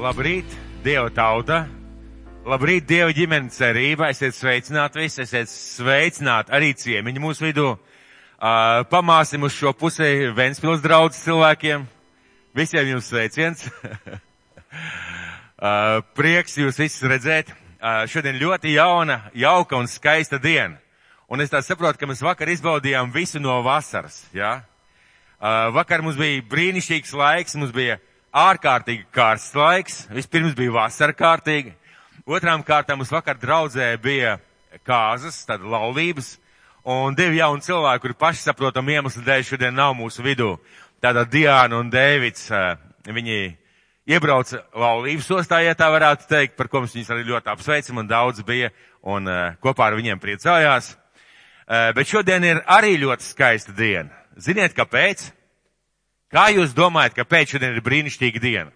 Labrīt, Dieva tauta! Labrīt, Dieva ģimenes cerība! Esiet sveicināti visi, esiet sveicināti arī ciemiņi mūsu vidū. Uh, pamāsim uz šo pusi Ventspils draudzes cilvēkiem. Visiem jums sveiciens. uh, prieks jūs visus redzēt. Uh, šodien ļoti jauna, jauka un skaista diena. Un es tā saprotu, ka mēs vakar izbaudījām visu no vasaras, jā? Ja? Uh, vakar mums bija brīnišķīgs laiks, mums bija ārkārtīgi karsts laiks. Vispirms bija vasara kārtīgi. Otrām kārtām mums vakar draudzē bija kāzas, tad laulības. Un divi jauni cilvēki, kuri paši saprotam iemeslu dēļ šodien nav mūsu vidū. Tātad Diāna un Dēvids, viņi iebrauca laulības ostā, ja tā varētu teikt, par ko mums viņus arī ļoti apsveicam un daudz bija un kopā ar viņiem priecājās. Bet šodien ir arī ļoti skaista diena. Ziniet, kāpēc? Kā jūs domājat, kāpēc šodien ir brīnišķīga diena?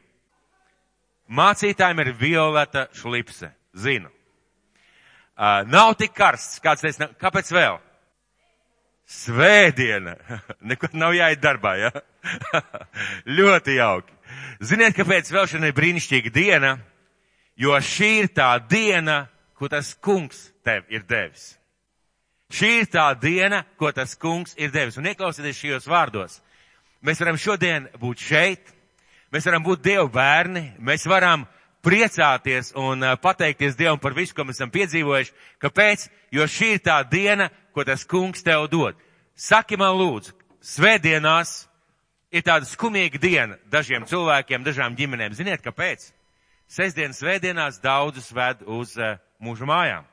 Mācītājiem ir violeta šlipse. Zinu. Uh, nav tik karsts. Kāds teica, kāpēc vēl? Svētdiena. Neko nav jāiet darbā, ja? Ļoti jauki. Ziniet, kāpēc vēl šodien ir brīnišķīga diena? Jo šī ir tā diena, ko tas kungs tev ir devis. Šī ir tā diena, ko tas kungs ir devis. Un ieklausieties šajos vārdos. Mēs varam šodien būt šeit, mēs varam būt Dieva bērni, mēs varam priecāties un pateikties Dievam par visu, ko mēs esam piedzīvojuši. Kāpēc? Jo šī ir tā diena, ko tas kungs tev dod. Saki man lūdzu, svētdienās ir tāda skumīga diena dažiem cilvēkiem, dažām ģimenēm. Ziniet, kāpēc? Sestdienas svētdienās daudzus ved uz uh, mūžu mājām.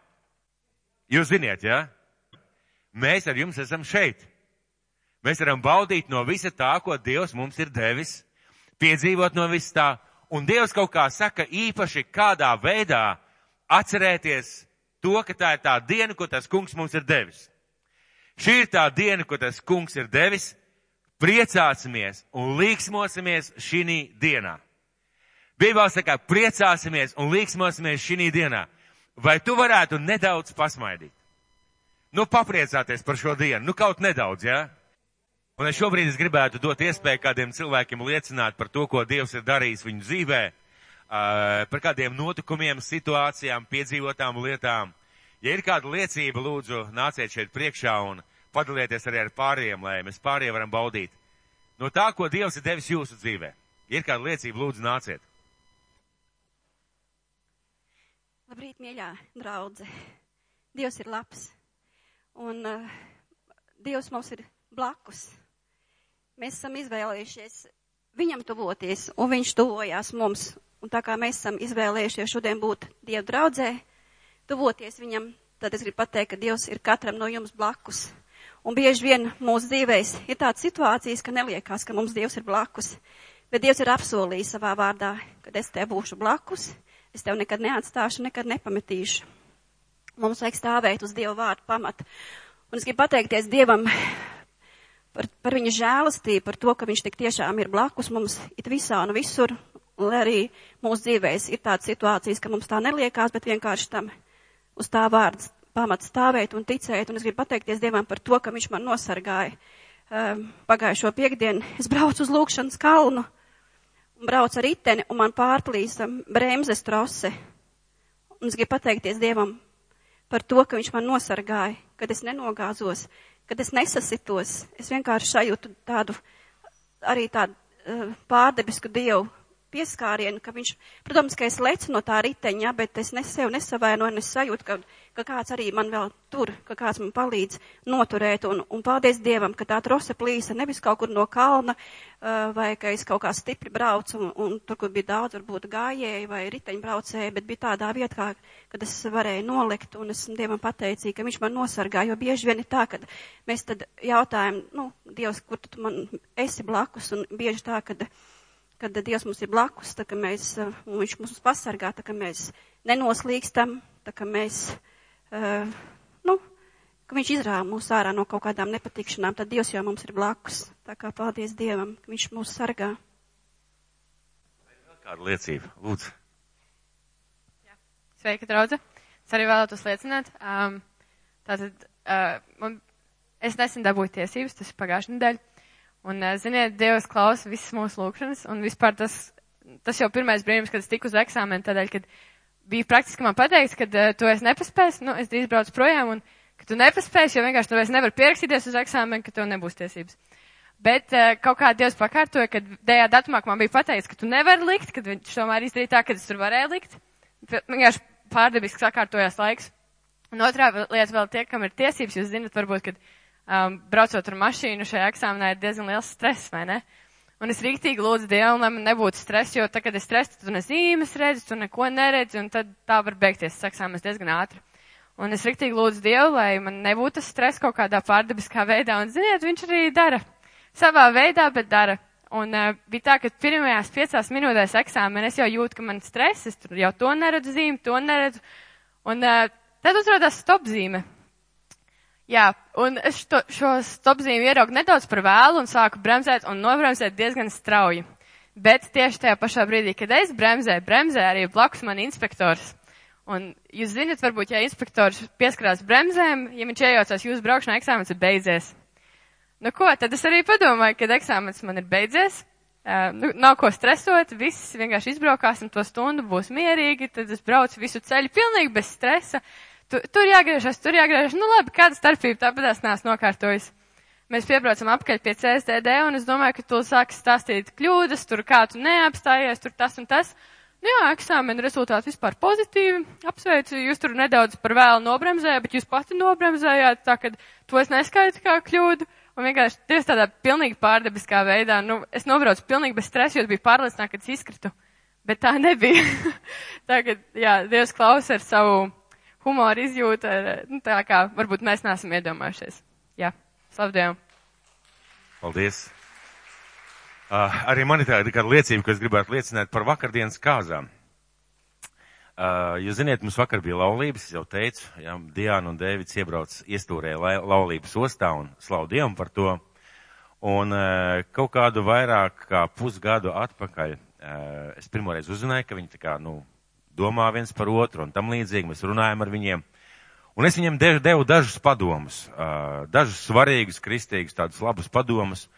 Jūs ziniet, jā? Ja? Mēs ar jums esam šeit. Mēs varam baudīt no visa tā, ko Dievs mums ir devis, piedzīvot no visa tā, un Dievs kaut kā saka īpaši kādā veidā atcerēties to, ka tā ir tā diena, ko tas kungs mums ir devis. Šī ir tā diena, ko tas kungs ir devis, priecāsimies un līksmosimies šī dienā. Bībelē saka, priecāsimies un līksmosimies šī dienā. Vai tu varētu nedaudz pasmaidīt? Nu, papriecāties par šo dienu, nu kaut nedaudz, jā? Ja? Un es šobrīd es gribētu dot iespēju kādiem cilvēkiem liecināt par to, ko Dievs ir darījis viņu dzīvē, par kādiem notikumiem, situācijām, piedzīvotām lietām. Ja ir kāda liecība, lūdzu, nāciet šeit priekšā un padalieties arī ar pārējiem, lai mēs pārējiem varam baudīt. No tā, ko Dievs ir devis jūsu dzīvē. Ja ir kāda liecība, lūdzu, nāciet. Labrīt, mīļā draudze. Dievs ir labs. Un uh, Dievs mums ir blakus. Mēs esam izvēlējušies viņam tuvoties, un viņš tuvojās mums. Un tā kā mēs esam izvēlējušies šodien būt Dieva draudzē, tuvoties viņam, tad es gribu pateikt, ka Dievs ir katram no jums blakus. Un bieži vien mūsu dzīvēs ir tādas situācijas, ka neliekās, ka mums Dievs ir blakus. Bet Dievs ir apsolījis savā vārdā, ka es tev būšu blakus, es tev nekad neatstāšu, nekad nepametīšu. Mums vajag stāvēt uz Dieva vārdu pamata. Un es gribu pateikties Dievam par, par viņa žēlastību, par to, ka viņš tik tiešām ir blakus mums it visā un visur, un arī mūsu dzīvēs ir tādas situācijas, ka mums tā neliekās, bet vienkārši tam uz tā vārda pamats stāvēt un ticēt, un es gribu pateikties Dievam par to, ka viņš man nosargāja. Um, pagājušo piekdienu es braucu uz lūkšanas kalnu, un braucu ar riteni, un man pārplīsa bremzes trose. Un es gribu pateikties Dievam par to, ka viņš man nosargāja, kad es nenogāzos, kad es nesasitos, es vienkārši sajūtu tādu, arī tādu uh, pārdebisku dievu pieskārienu, ka viņš, protams, ka es lecu no tā riteņa, bet es ne sev nesavainoju, es sajūtu, ka ka kāds arī man vēl tur, ka kāds man palīdz noturēt. Un, un paldies Dievam, ka tā trose plīsa nevis kaut kur no kalna, uh, vai ka es kaut kā stipri braucu, un, un tur, kur bija daudz, varbūt gājēji vai riteņbraucēji, bet bija tādā vietā, kad es varēju nolikt, un es Dievam pateicīju, ka viņš man nosargā, jo bieži vien ir tā, ka mēs tad jautājam, nu, Dievs, kur tu man esi blakus, un bieži tā, kad kad Dievs mums ir blakus, tā mēs, uh, un viņš mums pasargā, tā mēs nenoslīkstam, tā mēs uh, nu, ka viņš izrāva mūs ārā no kaut kādām nepatikšanām, tad Dievs jau mums ir blakus. Tā kā paldies Dievam, ka viņš mūs sargā. Kāda liecība? Lūdzu. Jā. Sveika, draudze. Es arī vēlētos liecināt. Um, tātad, uh, man, es nesen dabūju tiesības, tas ir pagājušajā nedēļā. Un, uh, ziniet, Dievs klausa visas mūsu lūkšanas, un vispār tas tas jau pirmais brīnums, kad es tiku uz eksāmenu, tādēļ, kad bija praktiski man pateikts, ka uh, tu esi nepaspējis, nu, es drīz braucu projām, un ka tu nepaspēsi, jo vienkārši tu vairs nevar pierakstīties uz eksāmenu, ka tev nebūs tiesības. Bet uh, kaut kā Dievs pakārtoja, kad dējā datumā man bija pateicis, ka tu nevari likt, kad viņš tomēr izdarīja tā, ka es tur varēju likt. Vienkārši pārdabiski sakārtojās laiks. Un otrā lieta vēl tie, kam ir tiesības, jūs zinat, varbūt, kad um, braucot ar mašīnu šajā eksāmenā ir diezgan liels stress, vai ne? Un es rīktīgi lūdzu Dievu, lai man nebūtu stress, jo tad, kad es stresu, tu ne zīmes redzi, tu neko neredzi, un tad tā var beigties eksāmenis diezgan ātri. Un es rīktīgi lūdzu Dievu, lai man nebūtu tas stress kaut kādā pārdabiskā veidā, un ziniet, viņš arī dara. Savā veidā, bet dara. Un uh, bija tā, ka pirmajās piecās minūtēs eksāmenē es jau jūtu, ka man stress, es tur jau to neredzu zīmi, to neredzu. Un uh, tad uzrādās stopzīme. Jā, un es šo, šo stopzīmi ieraugu nedaudz par vēlu un sāku bremzēt un nobremzēt diezgan strauji. Bet tieši tajā pašā brīdī, kad es bremzēju, bremzēju arī blakus man inspektors. Un jūs zinat, varbūt, ja inspektors pieskarās bremzēm, ja viņš iejaucās jūsu braukšanā, eksāmens ir beidzies. Nu ko, tad es arī padomāju, kad eksāmens man ir beidzies, uh, nu, nav ko stresot, viss vienkārši izbraukāsim to stundu, būs mierīgi, tad es braucu visu ceļu pilnīgi bez stresa. Uh, tu, tur jāgriežas, tur jāgriežas. Nu labi, kāda starpība tāpat es neesmu nokārtojis. Mēs piebraucam apkaļ pie CSDD un es domāju, ka tu sāki stāstīt kļūdas, tur kā tu neapstājies, tur tas un tas. Nu jā, eksāmena rezultāti vispār pozitīvi. Apsveicu, jūs tur nedaudz par vēlu nobremzējāt, bet jūs pati nobremzējāt, tā ka to es neskaitu kā kļūdu. Un vienkārši tieši tādā pilnīgi pārdabiskā veidā, nu, es nobraucu pilnīgi bez stresa, jo biju pārliecināta, ka es izkritu. Bet tā nebija. Tagad, jā, Dievs klausa ar savu humora izjūta, nu, tā kā varbūt mēs neesam iedomājušies. Jā, slavdien. Paldies. Uh, arī man ir tāda kāda liecība, ko es gribētu liecināt par vakardienas kāzām. Uh, jūs ziniet, mums vakar bija laulības, jau teicu, jā, Diana un Dēvids iebrauc iestūrē la, laulības ostā un slavu Dievam par to. Un uh, kaut kādu vairāk kā pusgadu atpakaļ uh, es pirmoreiz uzzināju, ka viņi tā kā, nu, domā viens par otru un tam līdzīgi. Mēs runājam ar viņiem. Un es devu, devu dažus padomus, dažus svarīgus, kristīgus, tādus labus padomus.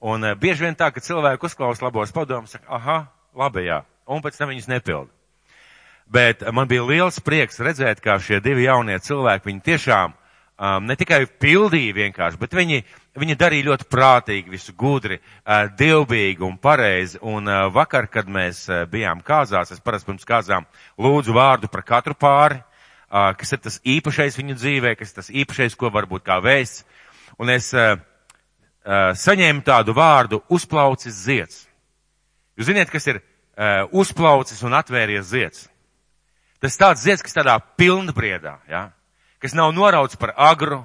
Un bieži vien tā, ka cilvēki uzklausa labos padomus, saka, aha, labi, jā, un pēc tam viņus nepilda. Bet man bija liels prieks redzēt, kā šie divi jaunie cilvēki, viņi tiešām um, ne tikai pildīja vienkārši, bet viņi, viņi darīja ļoti prātīgi, visu gudri, dievbīgi un pareizi. Un vakar, kad mēs bijām kāzās, es parasti pirms kāzām lūdzu vārdu par katru pāri, kas ir tas īpašais viņu dzīvē, kas ir tas īpašais, ko varbūt kā vēsts. Un es saņēmu tādu vārdu uzplaucis zieds. Jūs ziniet, kas ir uzplaucis un atvērties zieds? Tas tāds zieds, kas tādā pilnbriedā, ja? kas nav norauts par agru,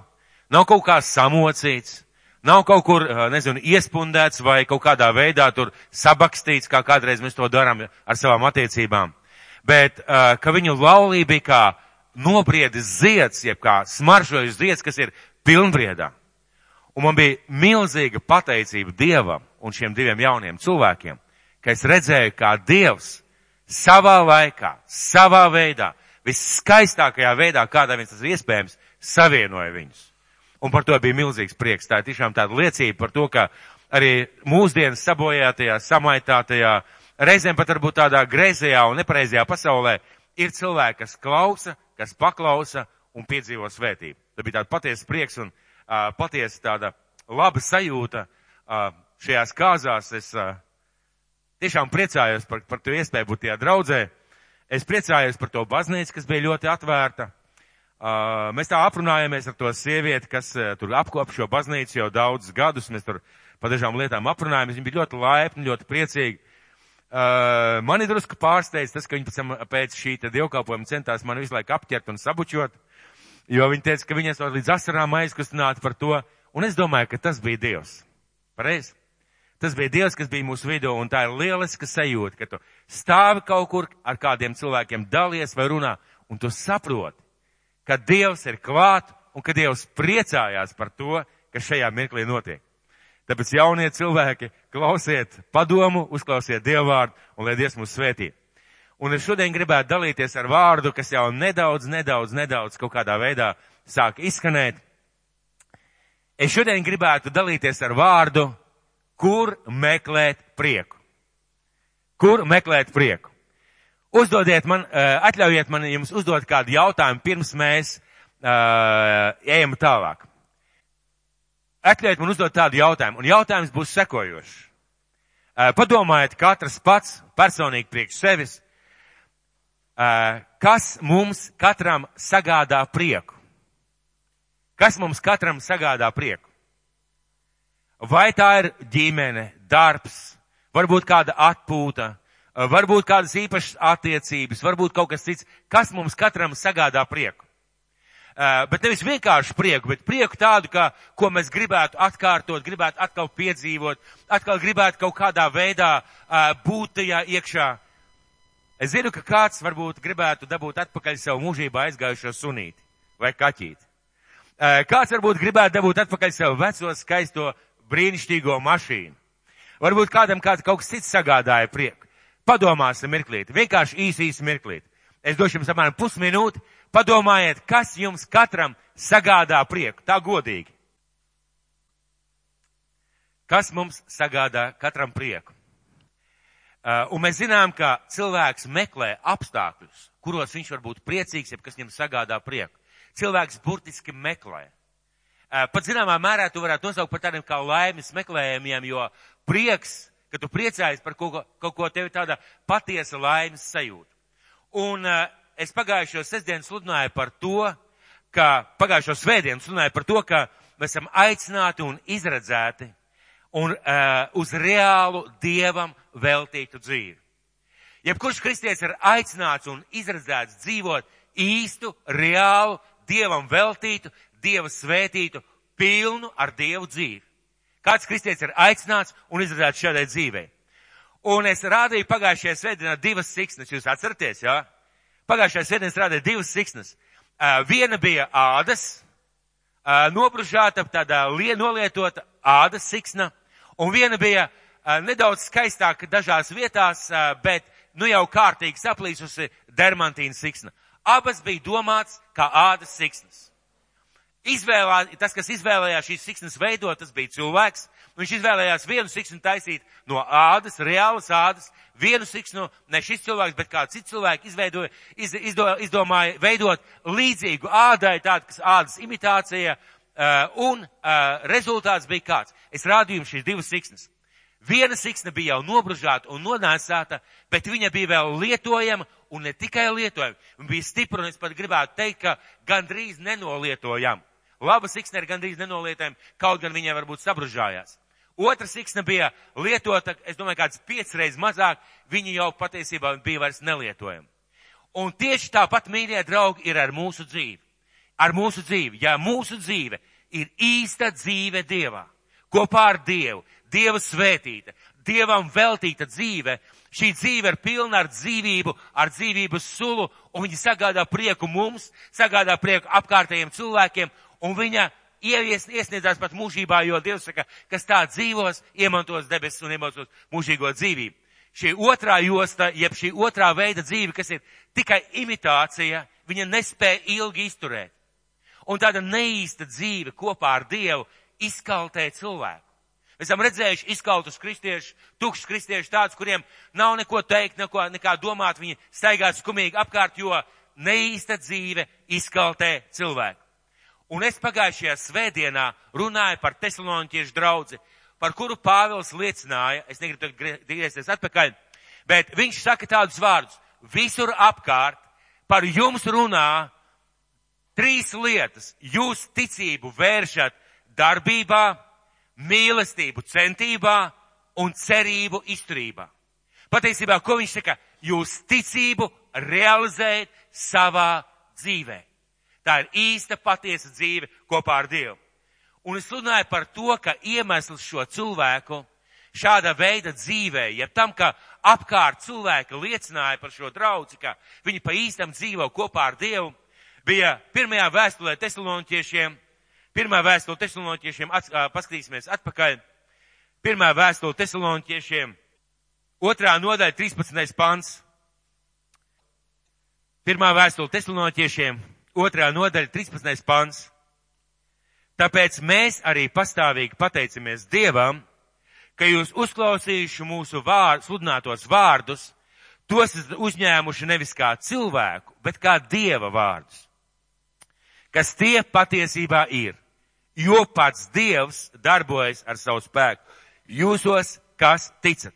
nav kaut kā samocīts, nav kaut kur, nezinu, iespundēts vai kaut kādā veidā tur sabakstīts, kā kādreiz mēs to darām ar savām attiecībām. Bet, ka viņu laulība bija kā nobriedis zieds, jeb kā smaržojas zieds, kas ir pilnbriedā. Un man bija milzīga pateicība Dievam un šiem diviem jauniem cilvēkiem, ka es redzēju, kā Dievs savā laikā, savā veidā, viskaistākajā veidā, kādā viņš tas ir iespējams, savienoja viņus. Un par to bija milzīgs prieks. Tā ir tiešām tāda liecība par to, ka arī mūsdienas sabojātajā, samaitātajā, reizēm pat varbūt tādā greizajā un nepareizajā pasaulē ir cilvēki, kas klausa, kas paklausa un piedzīvo svētību. Tā bija tāda patiesa prieks un uh, patiesa tāda laba sajūta uh, šajās kāzās. Es uh, tiešām priecājos par, par to iespēju būt tajā draudzē. Es priecājos par to baznīcu, kas bija ļoti atvērta. Uh, mēs tā aprunājāmies ar to sievieti, kas uh, tur apkop šo baznīcu jau daudzus gadus. Mēs tur par dažām lietām aprunājāmies. Viņa bija ļoti laipna, ļoti priecīga. Uh, mani drusku pārsteidz tas, ka viņi pēc, pēc šī dievkalpojuma centās man visu laiku apķert un sabučot, jo viņi teica, ka viņas var līdz asarām aizkustināt par to, un es domāju, ka tas bija Dievs. Pareizi? Tas bija Dievs, kas bija mūsu vidū, un tā ir lieliska sajūta, ka tu stāvi kaut kur ar kādiem cilvēkiem dalies vai runā, un tu saproti, ka Dievs ir klāt un ka Dievs priecājās par to, kas šajā mirklī notiek. Tāpēc jaunie cilvēki, klausiet padomu, uzklausiet Dievu vārdu un lai Dievs mūs svētī. Un es šodien gribētu dalīties ar vārdu, kas jau nedaudz, nedaudz, nedaudz kaut kādā veidā sāk izskanēt. Es šodien gribētu dalīties ar vārdu kur meklēt prieku. Kur meklēt prieku? Uzdodiet man, uh, atļaujiet man jums uzdot kādu jautājumu, pirms mēs uh, ejam tālāk. Atļaujiet man uzdot tādu jautājumu, un jautājums būs sekojošs. Uh, padomājiet katrs pats personīgi priekš sevis, uh, kas mums katram sagādā prieku? Kas mums katram sagādā prieku? Vai tā ir ģimene, darbs, varbūt kāda atpūta, varbūt kādas īpašas attiecības, varbūt kaut kas cits, kas mums katram sagādā prieku. Uh, bet nevis vienkārši prieku, bet prieku tādu, kā, ko mēs gribētu atkārtot, gribētu atkal piedzīvot, atkal gribētu kaut kādā veidā uh, būt tajā iekšā. Es zinu, ka kāds varbūt gribētu dabūt atpakaļ savu mūžībā aizgājušo sunīti vai kaķīti. Kāds varbūt gribētu dabūt atpakaļ savu veco skaisto brīnišķīgo mašīnu. Varbūt kādam kāds kaut kas cits sagādāja prieku. Padomāsim mirklīt, vienkārši īsi, īsi mirklīt. Es došu jums apmēram pusminūti, padomājiet, kas jums katram sagādā prieku, tā godīgi. Kas mums sagādā katram prieku? Uh, un mēs zinām, ka cilvēks meklē apstākļus, kuros viņš var būt priecīgs, ja kas viņam sagādā prieku. Cilvēks burtiski meklē. Uh, pat zināmā mērā tu varētu nosaukt par tādiem kā laimes meklējumiem, jo prieks, ka tu priecājies par kaut ko, kaut ko tev tāda patiesa laimes sajūta. Un uh, es pagājušo sestdienu sludināju par to, ka pagājušo svētdienu sludināju par to, ka mēs esam aicināti un izredzēti un uh, uz reālu dievam veltītu dzīvi. Jebkurš kristietis ir aicināts un izredzēts dzīvot īstu, reālu, dievam veltītu, dieva svētītu, pilnu ar dievu dzīvi. Kāds kristietis ir aicināts un izredzēts šādai dzīvei. Un es rādīju pagājušajā svētdienā divas siksnas, jūs atceraties, jā? Pagājušajā svētdienā rādīju divas siksnas. Viena bija ādas, nobružāta, tāda nolietota ādas siksna, un viena bija nedaudz skaistāka dažās vietās, bet nu jau kārtīgi saplīsusi dermantīna siksna. Abas bija domāts kā ādas siksnas. Izvēlā, tas, kas izvēlējās šīs siksnas veidot, tas bija cilvēks. Viņš izvēlējās vienu siksnu taisīt no ādas, reālas ādas, vienu siksnu, ne šis cilvēks, bet kāds cits cilvēks izveidoja, iz, izdo, izdomāja veidot līdzīgu ādai, tādu, kas ādas imitācija, uh, un uh, rezultāts bija kāds. Es rādīju jums šīs divas siksnas. Viena siksna bija jau nobružāta un nonēsāta, bet viņa bija vēl lietojama un ne tikai lietojama. Viņa bija stipra un es pat gribētu teikt, ka gandrīz nenolietojama. Laba siksna ir gandrīz nenolietājama, kaut gan viņai varbūt sabružājās. Otra siksna bija lietota, es domāju, kāds piecreiz mazāk, viņa jau patiesībā bija vairs nelietojama. Un tieši tāpat, mīļie draugi, ir ar mūsu dzīvi. Ar mūsu dzīvi. Ja mūsu dzīve ir īsta dzīve Dievā, kopā ar Dievu, Dieva svētīta, Dievam veltīta dzīve, šī dzīve ir pilna ar dzīvību, ar dzīvības sulu, un viņa sagādā prieku mums, sagādā prieku apkārtējiem cilvēkiem, un viņa ievies, iesniedzās pat mūžībā, jo Dievs saka, kas tā dzīvos, iemantos debesis un iemantos mūžīgo dzīvību. Šī otrā josta, jeb šī otrā veida dzīve, kas ir tikai imitācija, viņa nespēja ilgi izturēt. Un tāda neīsta dzīve kopā ar Dievu izkaltē cilvēku. Mēs esam redzējuši izkautus kristiešus, tukšus kristiešus tādus, kuriem nav neko teikt, neko, nekā domāt, viņi staigā skumīgi apkārt, jo neīsta dzīve izkaltē cilvēku. Un es pagājušajā svētdienā runāju par tesaloniķiešu draudzi, par kuru Pāvils liecināja, es negribu griezties atpakaļ, bet viņš saka tādus vārdus, visur apkārt par jums runā trīs lietas. Jūs ticību vēršat darbībā, mīlestību centībā un cerību izturībā. Patiesībā, ko viņš saka? Jūs ticību realizējat savā dzīvē. Tā ir īsta patiesa dzīve kopā ar Dievu. Un es runāju par to, ka iemesls šo cilvēku šāda veida dzīvē, ja tam, ka apkārt cilvēki liecināja par šo draugu, ka viņi pa īstam dzīvo kopā ar Dievu, bija pirmajā vēstulē tesaloniķiešiem, pirmā vēstule tesaloniķiešiem, at, paskatīsimies atpakaļ, pirmā vēstule tesaloniķiešiem, otrā nodaļa, 13. pants, pirmā vēstule tesaloniķiešiem, otrā nodaļa, 13. pants. Tāpēc mēs arī pastāvīgi pateicamies Dievam, ka jūs uzklausījuši mūsu vārdu, sludinātos vārdus, tos esat uzņēmuši nevis kā cilvēku, bet kā dieva vārdus, kas tie patiesībā ir, jo pats dievs darbojas ar savu spēku jūsos, kas ticat.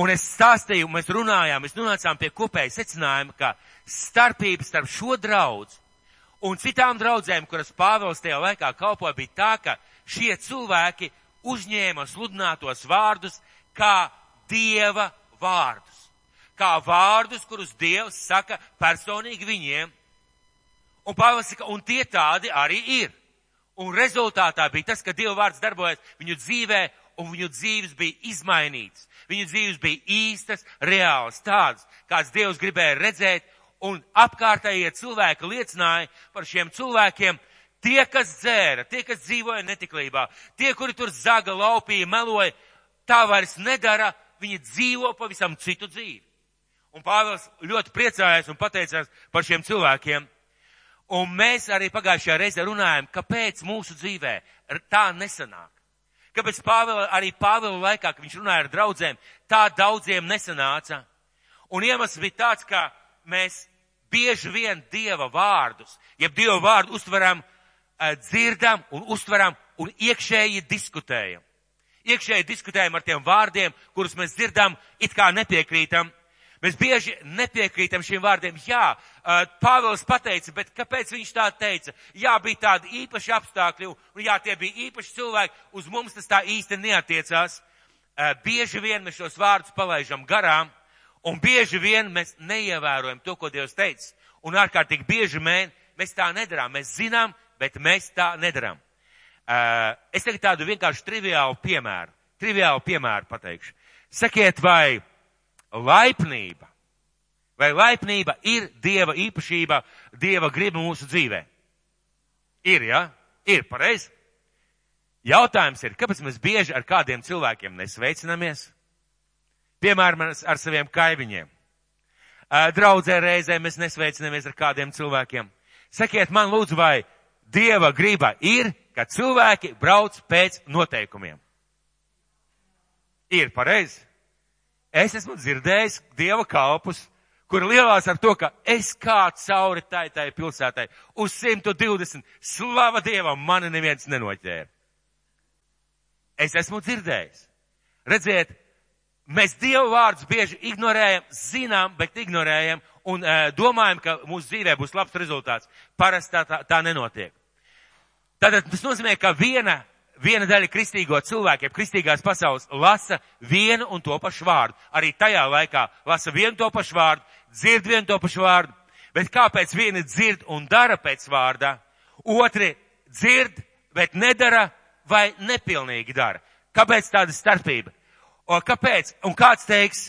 Un es stāstīju, mēs runājām, mēs nonācām pie kopēja secinājuma, ka starpība starp šo draudzu un citām draudzēm, kuras Pāvils tajā laikā kalpoja, bija tā, ka šie cilvēki uzņēma sludinātos vārdus kā Dieva vārdus. Kā vārdus, kurus Dievs saka personīgi viņiem. Un Pāvils saka, un tie tādi arī ir. Un rezultātā bija tas, ka Dieva vārds darbojas viņu dzīvē, un viņu dzīves bija izmainītas. Viņu dzīves bija īstas, reālas, tādas, kāds Dievs gribēja redzēt, un apkārtējie cilvēki liecināja par šiem cilvēkiem, tie, kas dzēra, tie, kas dzīvoja netiklībā, tie, kuri tur zaga, laupīja, meloja, tā vairs nedara, viņi dzīvo pavisam citu dzīvi. Un Pāvils ļoti priecājās un pateicās par šiem cilvēkiem. Un mēs arī pagājušajā reizē runājam, kāpēc mūsu dzīvē tā nesanāk. Kāpēc Pāvila, arī Pāvila laikā, kad viņš runāja ar draudzēm, tā daudziem nesanāca. Un iemesls bija tāds, ka mēs bieži vien Dieva vārdus, jeb Dieva vārdu uztveram, dzirdam un uztveram un iekšēji diskutējam. Iekšēji diskutējam ar tiem vārdiem, kurus mēs dzirdam, it kā nepiekrītam. Mēs bieži nepiekrītam šiem vārdiem. Jā, Pāvils pateica, bet kāpēc viņš tā teica? Jā, bija tādi īpaši apstākļi, un jā, tie bija īpaši cilvēki, uz mums tas tā īsti neatiecās. Bieži vien mēs šos vārdus palaižam garām, un bieži vien mēs neievērojam to, ko Dievs teica. Un ārkārtīgi bieži mēs, mēs tā nedarām. Mēs zinām, bet mēs tā nedarām. Es tagad tādu vienkārši triviālu piemēru, triviālu piemēru pateikšu. Sakiet, vai laipnība. Vai laipnība ir Dieva īpašība, Dieva griba mūsu dzīvē? Ir? Ja? Ir, pareizi. Jautājums ir, kāpēc mēs bieži ar kādiem cilvēkiem nesveicinamies? Piemēram, ar saviem kaimiņiem. Draudzē reizē mēs nesveicinamies ar kādiem cilvēkiem. Sakiet man lūdzu, vai Dieva griba ir, ka cilvēki brauc pēc noteikumiem? Ir, pareizi. Es esmu dzirdējis dieva kalpus, kur lielās ar to, ka es kā cauri tai tai pilsētai uz 120 slava dievam mani neviens nenoķēra. Es esmu dzirdējis. Redziet, mēs dievu vārdus bieži ignorējam, zinām, bet ignorējam un e, domājam, ka mūsu dzīvē būs labs rezultāts. Parasti tā, tā, tā nenotiek. Tātad tas nozīmē, ka viena viena daļa kristīgo cilvēku, jeb kristīgās pasaules, lasa vienu un to pašu vārdu. Arī tajā laikā lasa vienu to pašu vārdu, dzird vienu to pašu vārdu. Bet kāpēc vieni dzird un dara pēc vārdā, otri dzird, bet nedara vai nepilnīgi dara? Kāpēc tāda starpība? O, kāpēc? Un kāds teiks,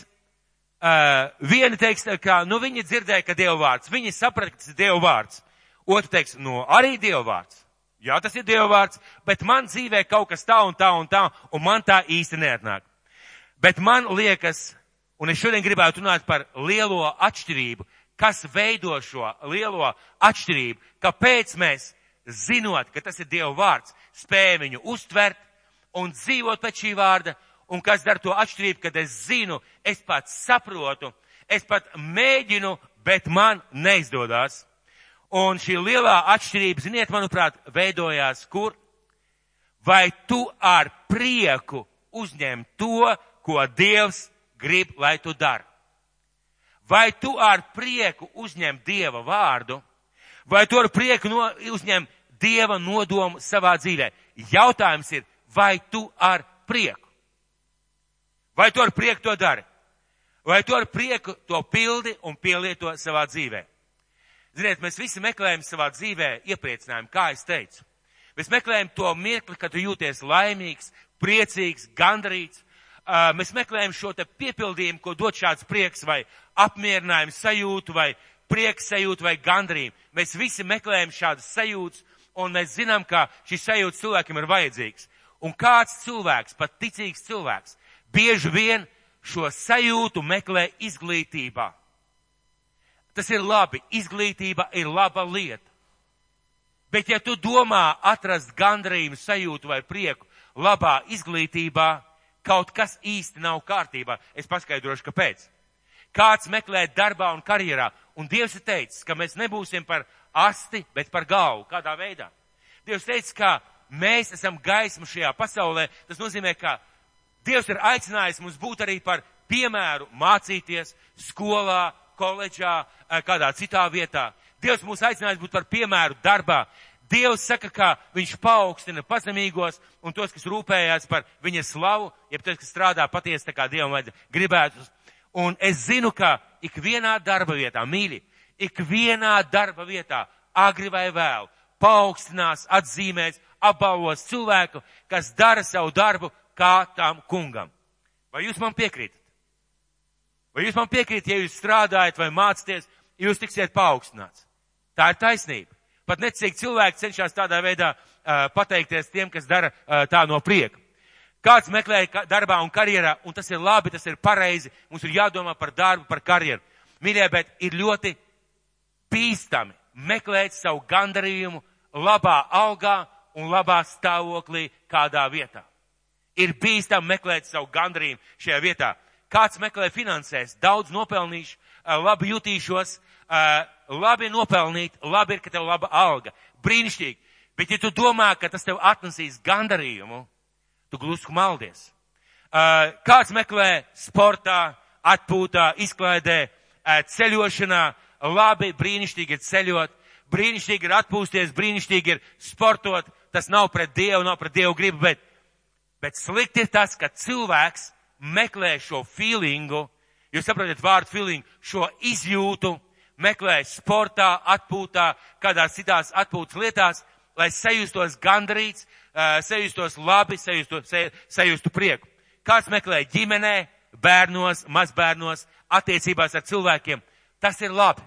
uh, vieni teiks, ka, nu, viņi dzirdēja, ka Dieva vārds, viņi saprata, ka tas ir Dieva vārds. Otru teiks, nu, arī Dieva vārds. Jā, tas ir Dieva vārds, bet man dzīvē kaut kas tā un tā un tā, un man tā īsti neatnāk. Bet man liekas, un es šodien gribētu runāt par lielo atšķirību, kas veido šo lielo atšķirību, kāpēc mēs, zinot, ka tas ir Dieva vārds, spējam viņu uztvert un dzīvot pēc šī vārda, un kas dara to atšķirību, kad es zinu, es pats saprotu, es pat mēģinu, bet man neizdodas. Un šī lielā atšķirība, ziniet, manuprāt, veidojās kur? Vai tu ar prieku uzņem to, ko Dievs grib, lai tu dari? Vai tu ar prieku uzņem Dieva vārdu? Vai tu ar prieku no, uzņem Dieva nodomu savā dzīvē? Jautājums ir, vai tu ar prieku? Vai tu ar prieku to dari? Vai tu ar prieku to pildi un pielieto savā dzīvē? Ziniet, mēs visi meklējam savā dzīvē iepriecinājumu, kā es teicu. Mēs meklējam to mirkli, kad tu jūties laimīgs, priecīgs, gandarīts. Mēs meklējam šo te piepildījumu, ko dod šāds prieks vai apmierinājumu sajūtu vai prieks sajūtu vai gandarījumu. Mēs visi meklējam šādas sajūtas un mēs zinām, ka šis sajūtas cilvēkiem ir vajadzīgs. Un kāds cilvēks, pat ticīgs cilvēks, bieži vien šo sajūtu meklē izglītībā. Tas ir labi. Izglītība ir laba lieta. Bet ja tu domā atrast gandrību, sajūtu vai prieku labā izglītībā, kaut kas īsti nav kārtībā. Es paskaidrošu, kāpēc. Kāds meklē darbā un karjerā, un Dievs ir teicis, ka mēs nebūsim par asti, bet par galvu. Kādā veidā? Dievs teica, ka mēs esam gaisma šajā pasaulē. Tas nozīmē, ka Dievs ir aicinājis mums būt arī par piemēru mācīties skolā, koledžā, eh, kādā citā vietā. Dievs mūs aicinājis būt par piemēru darbā. Dievs saka, ka viņš paaugstina pazemīgos un tos, kas rūpējās par viņa slavu, jeb tos, kas strādā patiesi tā kā Dievam gribētu. Un es zinu, ka ikvienā darba vietā, mīļi, ikvienā darba vietā, agri vai vēl, paaugstinās, atzīmēs, apbalvos cilvēku, kas dara savu darbu kā tam kungam. Vai jūs man piekrītat? Vai jūs man piekrītat, ja jūs strādājat vai mācāties, jūs tiksiet paaugstināts? Tā ir taisnība. Pat necīgi cilvēki cenšas tādā veidā uh, pateikties tiem, kas dara uh, tā no prieka. Kāds meklē darbā un karjerā, un tas ir labi, tas ir pareizi. Mums ir jādomā par darbu, par karjeru. Mīļie, bet ir ļoti bīstami meklēt savu gandarījumu labā algā un labā stāvoklī kādā vietā. Ir bīstami meklēt savu gandarījumu šajā vietā. Kāds meklē finansēs, daudz nopelnīšu, labi jutīšos, labi nopelnīt, labi ir, ka tev laba alga. Brīnišķīgi. Bet ja tu domā, ka tas tev atnesīs gandarījumu, tu gluži maldies. Kāds meklē sportā, atpūtā, izklaidē, ceļošanā, labi, brīnišķīgi ir ceļot, brīnišķīgi ir atpūsties, brīnišķīgi ir sportot, tas nav pret Dievu, nav pret Dievu gribu, bet, bet slikti ir tas, ka cilvēks meklē šo feelingu, jūs saprotat vārdu feeling, šo izjūtu, meklē sportā, atpūtā, kādās citās atpūtas lietās, lai sajustos gandarīts, sajustos labi, sajustu, sajustu prieku. Kāds meklē ģimenē, bērnos, mazbērnos, attiecībās ar cilvēkiem. Tas ir labi.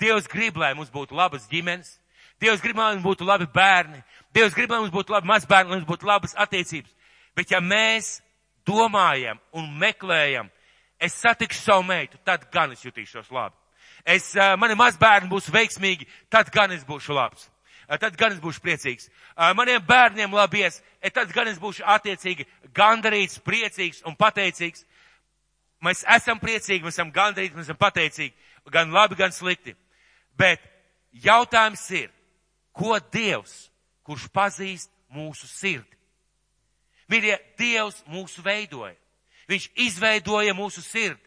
Dievs grib, lai mums būtu labas ģimenes. Dievs grib, lai mums būtu labi bērni. Dievs grib, lai mums būtu labi mazbērni, lai mums būtu labas attiecības. Bet ja mēs domājam un meklējam, es satikšu savu meitu, tad gan es jutīšos labi. Es, mani mazbērni būs veiksmīgi, tad gan es būšu labs tad gan es būšu priecīgs. Maniem bērniem labies, tad gan es būšu attiecīgi gandarīts, priecīgs un pateicīgs. Mēs esam priecīgi, mēs esam gandarīti, mēs esam pateicīgi, gan labi, gan slikti. Bet jautājums ir, ko Dievs, kurš pazīst mūsu sirdi? Mīļie, Dievs mūs veidoja. Viņš izveidoja mūsu sirdi.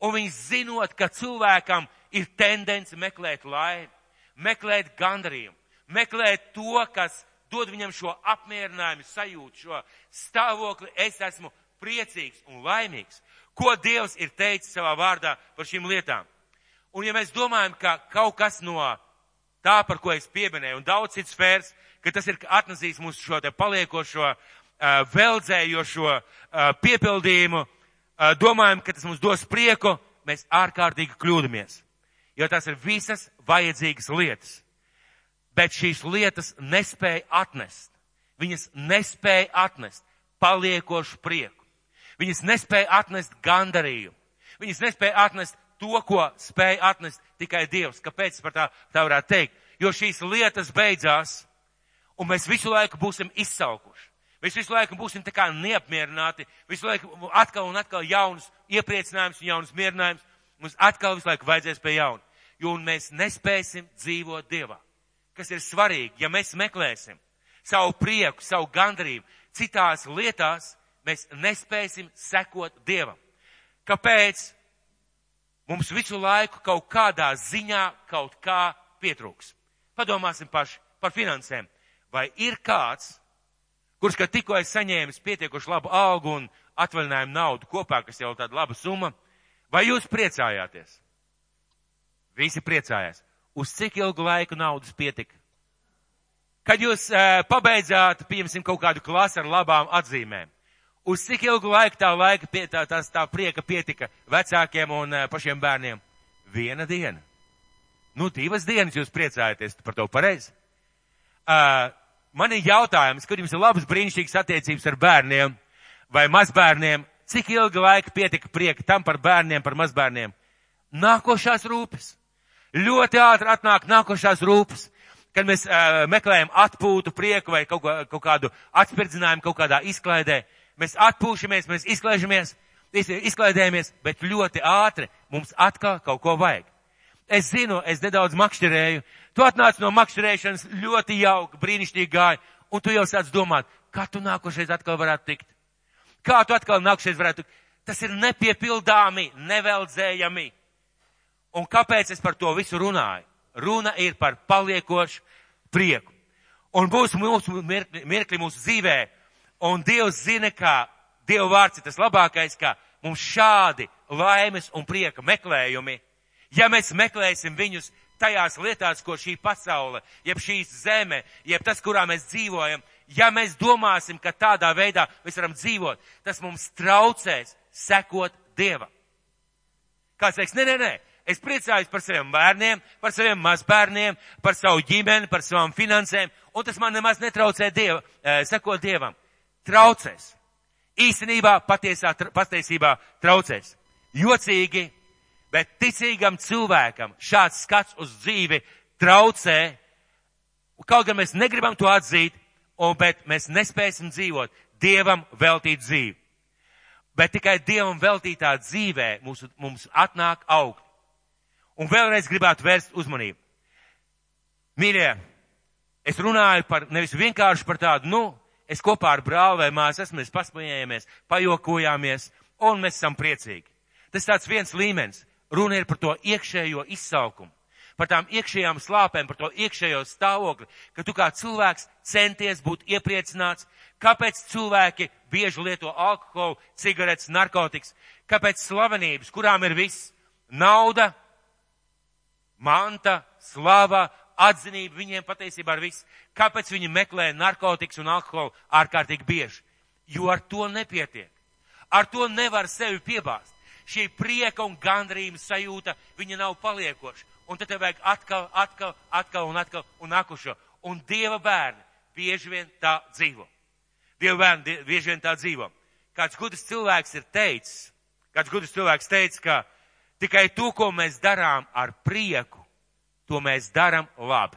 Un viņš zinot, ka cilvēkam ir tendence meklēt laimi, meklēt gandarījumu, meklēt to, kas dod viņam šo apmierinājumu, sajūtu, šo stāvokli. Es esmu priecīgs un laimīgs. Ko Dievs ir teicis savā vārdā par šīm lietām? Un ja mēs domājam, ka kaut kas no tā, par ko es pieminēju, un daudz cits sfērs, ka tas ir atnesīs mums šo te paliekošo, veldzējošo piepildījumu, domājam, ka tas mums dos prieku, mēs ārkārtīgi kļūdamies. Jo tas ir visas vajadzīgas lietas bet šīs lietas nespēja atnest. Viņas nespēja atnest paliekošu prieku. Viņas nespēja atnest gandarījumu. Viņas nespēja atnest to, ko spēja atnest tikai Dievs. Kāpēc par tā, tā varētu teikt? Jo šīs lietas beidzās, un mēs visu laiku būsim izsalkuši. Mēs visu laiku būsim tā kā neapmierināti, visu laiku atkal un atkal jaunus iepriecinājumus un jaunus mierinājumus. Mums atkal visu laiku vajadzēs pie jauna, jo mēs nespēsim dzīvot Dievā kas ir svarīgi, ja mēs meklēsim savu prieku, savu gandrību citās lietās, mēs nespēsim sekot Dievam. Kāpēc? Mums visu laiku kaut kādā ziņā kaut kā pietrūks. Padomāsim paši par finansēm. Vai ir kāds, kurš, kad tikko es saņēmis pietiekuši labu algu un atvaļinājumu naudu kopā, kas jau tāda laba summa, vai jūs priecājāties? Visi priecājās. Uz cik ilgu laiku naudas pietika? Kad jūs uh, pabeidzāt, pieņemsim, kaut kādu klasi ar labām atzīmēm, uz cik ilgu laiku tā laika pie, tā, tā, tā prieka pietika vecākiem un uh, pašiem bērniem? Viena diena. Nu, divas dienas jūs priecājaties par to pareizi. Uh, man ir jautājums, kad jums ir labas brīnišķīgas attiecības ar bērniem vai mazbērniem, cik ilga laika pietika prieka tam par bērniem, par mazbērniem? Nākošās rūpes. Ļoti ātri atnāk nākošās rūpes, kad mēs uh, meklējam atpūtu, prieku vai kaut, kaut kādu atspirdzinājumu kaut kādā izklaidē. Mēs atpūšamies, mēs izklaižamies, izklaidējamies, bet ļoti ātri mums atkal kaut ko vajag. Es zinu, es nedaudz makšķerēju, tu atnāc no makšķerēšanas ļoti jauki, brīnišķīgi gāja, un tu jau sāc domāt, kā tu nākošais atkal varētu tikt. Kā tu atkal nākošais varētu tikt. Tas ir nepiepildāmi, neveldzējami. Un kāpēc es par to visu runāju? Runa ir par paliekošu prieku. Un būs mūsu mirkli, mirkli mūsu dzīvē, un Dievs zina, kā Dieva vārds ir tas labākais, kā mums šādi laimes un prieka meklējumi, ja mēs meklēsim viņus tajās lietās, ko šī pasaule, jeb šīs zeme, jeb tas, kurā mēs dzīvojam, ja mēs domāsim, ka tādā veidā mēs varam dzīvot, tas mums traucēs sekot Dievam. Kāds teiks, nē, nē, nē, es priecājos par saviem bērniem, par saviem mazbērniem, par savu ģimeni, par savām finansēm, un tas man nemaz netraucē Dieva, eh, sekot Dievam. Traucēs. Īstenībā patiesā, patiesībā traucēs. Jocīgi, bet ticīgam cilvēkam šāds skats uz dzīvi traucē, kaut gan mēs negribam to atzīt, un, bet mēs nespēsim dzīvot Dievam veltīt dzīvi. Bet tikai Dievam veltītā dzīvē mums, mums atnāk augt. Un vēlreiz gribētu vērst uzmanību. Mīļie, es runāju par nevis vienkārši par tādu, nu, es kopā ar brāli vai māsu esmu, mēs pasmējāmies, pajokojāmies, un mēs esam priecīgi. Tas tāds viens līmenis. Runa ir par to iekšējo izsaukumu par tām iekšējām slāpēm, par to iekšējo stāvokli, ka tu kā cilvēks centies būt iepriecināts, kāpēc cilvēki bieži lieto alkoholu, cigaretes, narkotikas, kāpēc slavenības, kurām ir viss - nauda, manta, slava, atzinība, viņiem patiesībā ir viss. Kāpēc viņi meklē narkotikas un alkoholu ārkārtīgi bieži? Jo ar to nepietiek. Ar to nevar sevi piebāzt. Šī prieka un gandrījuma sajūta, viņa nav paliekoša un tad tev vajag atkal, atkal, atkal un atkal un nākušo. Un Dieva bērni bieži vien tā dzīvo. Dieva bērni bieži vien tā dzīvo. Kāds gudrs cilvēks ir teicis, kāds gudrs cilvēks teica, ka tikai to, ko mēs darām ar prieku, to mēs darām labi.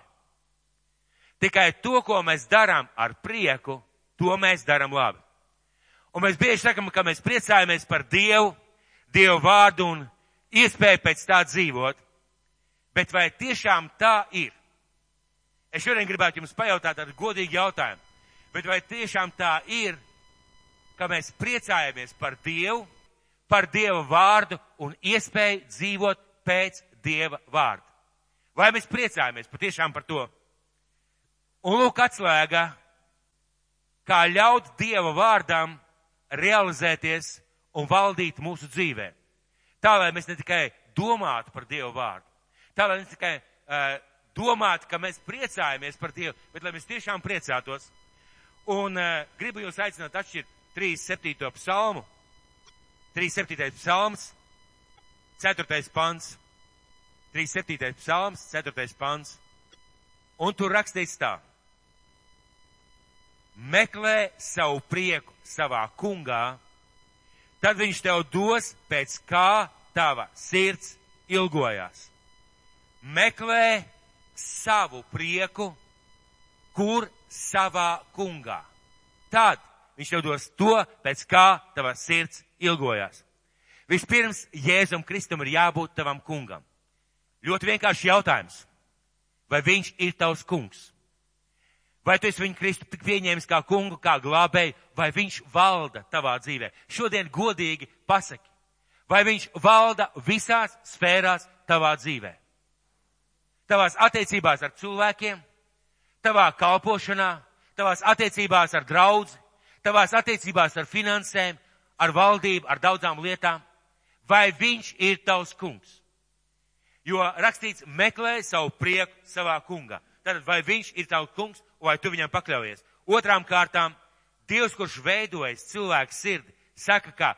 Tikai to, ko mēs darām ar prieku, to mēs darām labi. Un mēs bieži sakam, ka mēs priecājamies par Dievu, Dievu vārdu un iespēju pēc tā dzīvot. Bet vai tiešām tā ir? Es šodien gribētu jums pajautāt tādu godīgu jautājumu. Bet vai tiešām tā ir, ka mēs priecājamies par Dievu, par Dieva vārdu un iespēju dzīvot pēc Dieva vārda? Vai mēs priecājamies patiešām par to? Un lūk atslēga, kā ļaut Dieva vārdam realizēties un valdīt mūsu dzīvē. Tā, lai mēs ne tikai domātu par Dieva vārdu, Tā lai ne tikai uh, domātu, ka mēs priecājamies par Dievu, bet lai mēs tiešām priecātos. Un uh, gribu jūs aicināt atšķirt 37. psalmu, 37. psalms, 4. pants, 37. psalms, 4. pants. Un tur rakstīts tā. Meklē savu prieku savā kungā, tad viņš tev dos pēc kā tava sirds ilgojās meklē savu prieku, kur savā kungā. Tad viņš tev dos to, pēc kā tava sirds ilgojās. Vispirms Jēzum Kristum ir jābūt tavam kungam. Ļoti vienkārši jautājums. Vai viņš ir tavs kungs? Vai tu esi viņu Kristu pieņēmis kā kungu, kā glābēju, vai viņš valda tavā dzīvē? Šodien godīgi pasaki. Vai viņš valda visās sfērās tavā dzīvē? tavās attiecībās ar cilvēkiem, tavā kalpošanā, tavās attiecībās ar draudzi, tavās attiecībās ar finansēm, ar valdību, ar daudzām lietām, vai viņš ir tavs kungs? Jo rakstīts, meklē savu prieku savā kungā. Tātad, vai viņš ir tavs kungs, vai tu viņam pakļaujies? Otrām kārtām, Dievs, kurš veidojas cilvēku sirdi, saka, ka